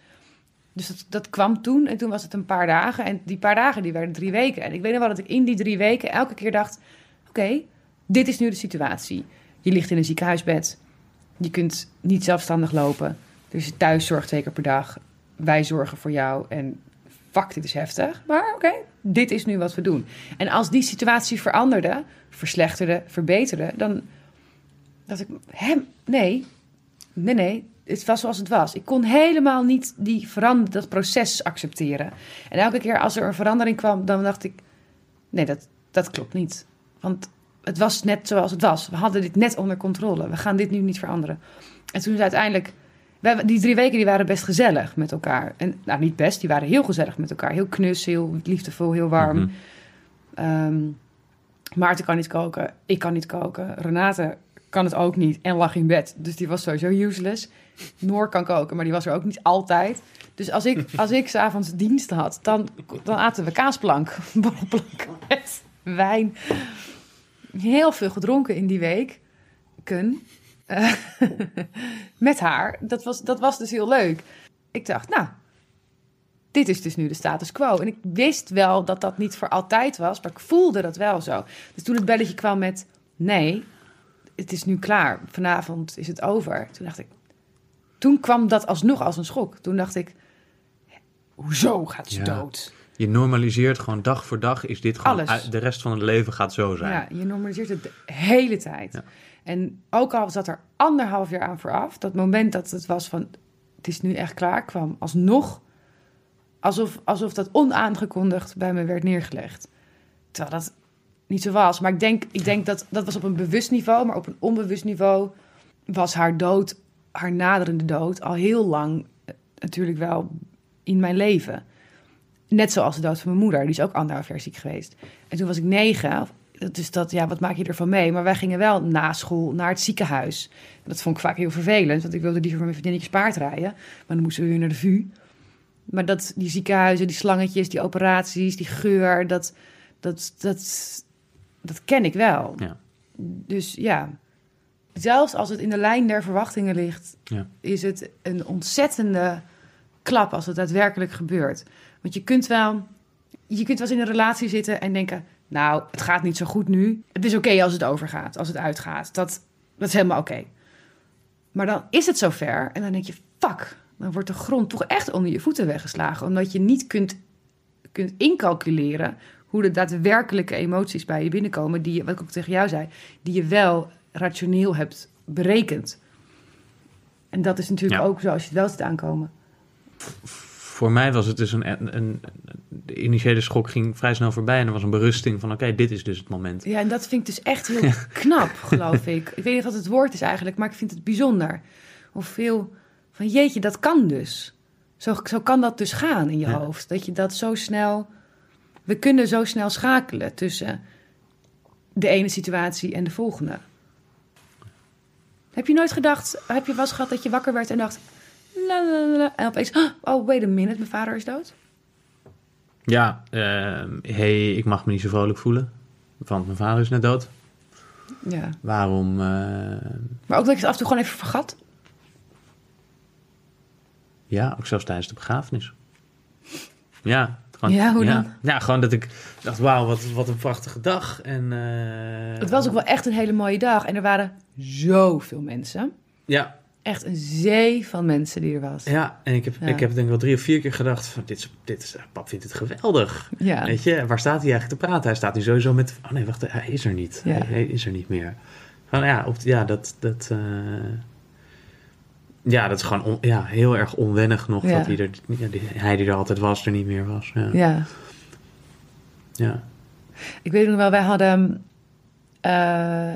Dus dat, dat kwam toen en toen was het een paar dagen. En die paar dagen die werden drie weken. En ik weet nog wel dat ik in die drie weken elke keer dacht... oké, dit is nu de situatie. Je ligt in een ziekenhuisbed. Je kunt niet zelfstandig lopen. Dus je thuis zorgt twee keer per dag. Wij zorgen voor jou. En fuck, dit is heftig. Maar oké, dit is nu wat we doen. En als die situatie veranderde, verslechterde, verbeterde... dan dacht ik, hè, nee, nee, nee. Het was zoals het was. Ik kon helemaal niet die verander, dat proces accepteren. En elke keer als er een verandering kwam, dan dacht ik... nee, dat, dat klopt niet. Want het was net zoals het was. We hadden dit net onder controle. We gaan dit nu niet veranderen. En toen is uiteindelijk... Die drie weken die waren best gezellig met elkaar. En, nou, niet best, die waren heel gezellig met elkaar. Heel knus, heel liefdevol, heel warm. Ehm, Maarten kan niet koken, ik kan niet koken. Renate kan het ook niet en lag in bed. Dus die was sowieso useless. Noor kan koken, maar die was er ook niet altijd. Dus als ik, als ik s'avonds dienst had, dan, dan aten we kaasplank, borrelplank met wijn. Heel veel gedronken in die week. Kun. Eh, met haar. Dat was, dat was dus heel leuk. Ik dacht, nou, dit is dus nu de status quo. En ik wist wel dat dat niet voor altijd was, maar ik voelde dat wel zo. Dus toen het belletje kwam met, nee, het is nu klaar. Vanavond is het over. Toen dacht ik, toen kwam dat alsnog als een schok. Toen dacht ik, hoezo gaat ze Ja. dood? Je normaliseert gewoon dag voor dag is dit gewoon... Alles. De rest van het leven gaat zo zijn. Ja, je normaliseert het de hele tijd. Ja. En ook al zat er anderhalf jaar aan vooraf, dat moment dat het was van, het is nu echt klaar, kwam alsnog alsof, alsof dat onaangekondigd bij me werd neergelegd. Terwijl dat niet zo was. Maar ik denk, ik denk dat dat was op een bewust niveau, maar op een onbewust niveau was haar dood, haar naderende dood, al heel lang eh, natuurlijk wel in mijn leven. Net zoals de dood van mijn moeder, die is ook anderhalf jaar ziek geweest. En toen was ik negen, dus dat, ja, wat maak je ervan mee? Maar wij gingen wel na school naar het ziekenhuis. Dat vond ik vaak heel vervelend, want ik wilde liever met mijn vriendinnetjes paard rijden. Maar dan moesten we weer naar de VU. Maar dat, die ziekenhuizen, die slangetjes, die operaties, die geur, dat, dat, dat, dat ken ik wel. Ja. Dus ja, zelfs als het in de lijn der verwachtingen ligt, Ja. is het een ontzettende klap als het daadwerkelijk gebeurt. Want je kunt wel, je kunt wel eens in een relatie zitten en denken, nou, het gaat niet zo goed nu. Het is oké als het overgaat, als het uitgaat. Dat, dat is helemaal oké. Maar dan is het zover en dan denk je, fuck, dan wordt de grond toch echt onder je voeten weggeslagen. Omdat je niet kunt, kunt incalculeren hoe de daadwerkelijke emoties bij je binnenkomen, die je, wat ik ook tegen jou zei, die je wel rationeel hebt berekend. En dat is natuurlijk Ja. ook zo als je het wel ziet aankomen. Voor mij was het dus een, een, een- De initiële schok ging vrij snel voorbij en er was een berusting van: oké, dit is dus het moment. Ja, en dat vind ik dus echt heel knap, geloof ik. Ik weet niet wat het woord is eigenlijk, maar ik vind het bijzonder. Hoeveel van jeetje, dat kan dus. Zo, zo kan dat dus gaan in je Ja. hoofd. Dat je dat zo snel. We kunnen zo snel schakelen tussen de ene situatie en de volgende. Heb je nooit gedacht, heb je wel eens gehad dat je wakker werd en dacht. La, la, la, la, en opeens, oh, wait a minute, mijn vader is dood? Ja, ehm, hey, ik mag me niet zo vrolijk voelen, want mijn vader is net dood. Ja. Waarom? eh, Maar ook dat je het af en toe gewoon even vergat. ja, ook zelfs tijdens de begrafenis. Ja, gewoon, Ja, hoe dan? Ja, gewoon dat ik dacht: wauw, wat, wat een prachtige dag. En, eh, Het was ook wel echt een hele mooie dag. En er waren zoveel mensen. Ja, Echt een zee van mensen die er was. ja, en ik heb, Ja. ik heb denk ik wel drie of vier keer gedacht: van, dit, is, dit is, pap vindt het geweldig. Ja. Weet je, waar staat hij eigenlijk te praten? Hij staat nu sowieso met. Oh nee, wacht, hij is er niet. Ja. Hij, hij is er niet meer. Van, ja, op, ja, dat. dat eh, ja, dat is gewoon on- ja, heel erg onwennig nog Ja. dat hij, er, hij die er altijd was, er niet meer was. Ja. Ja. Ja. Ik weet nog wel, wij hadden eh,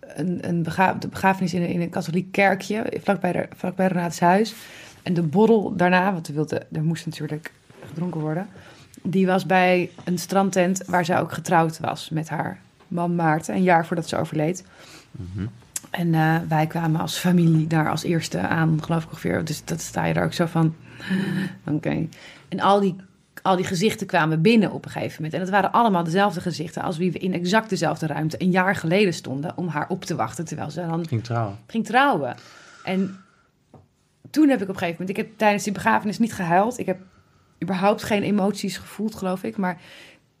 een, een begrafenis in een, in een katholiek kerkje, vlakbij, de, vlakbij Renaats huis. En de borrel daarna, want we wilden, er moest natuurlijk gedronken worden, die was bij een strandtent waar zij ook getrouwd was met haar man Maarten, een jaar voordat ze overleed. Mhm. En eh, wij kwamen als familie daar als eerste aan, geloof ik ongeveer. Dus dat sta je daar ook zo van. Oké. En al die, al die gezichten kwamen binnen op een gegeven moment. En dat waren allemaal dezelfde gezichten als wie we in exact dezelfde ruimte een jaar geleden stonden om haar op te wachten. Terwijl ze dan Ging trouwen. ging trouwen. En toen heb ik op een gegeven moment, ik heb tijdens die begrafenis niet gehuild. Ik heb überhaupt geen emoties gevoeld, geloof ik. Maar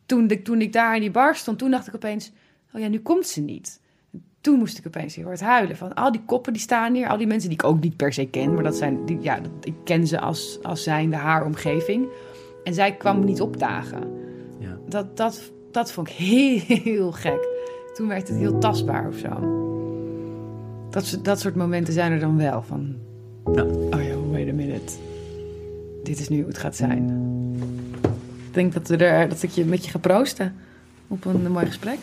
toen ik, toen ik daar in die bar stond, toen dacht ik opeens, oh ja, nu komt ze niet. Toen moest ik opeens heel hard huilen. Van al die koppen die staan hier, al die mensen die ik ook niet per se ken, maar dat zijn, die, ja, dat, ik ken ze als, als zijnde haar omgeving. En zij kwam niet opdagen. Ja. Dat, dat, dat vond ik heel, heel gek. Toen werd het heel tastbaar of zo. Dat, soort- dat soort momenten zijn er dan wel. Van, Ja. oh ja, wait a minute. Dit is nu hoe het gaat zijn. Ik denk dat, we er, dat ik je met je ga proosten op een mooi gesprek.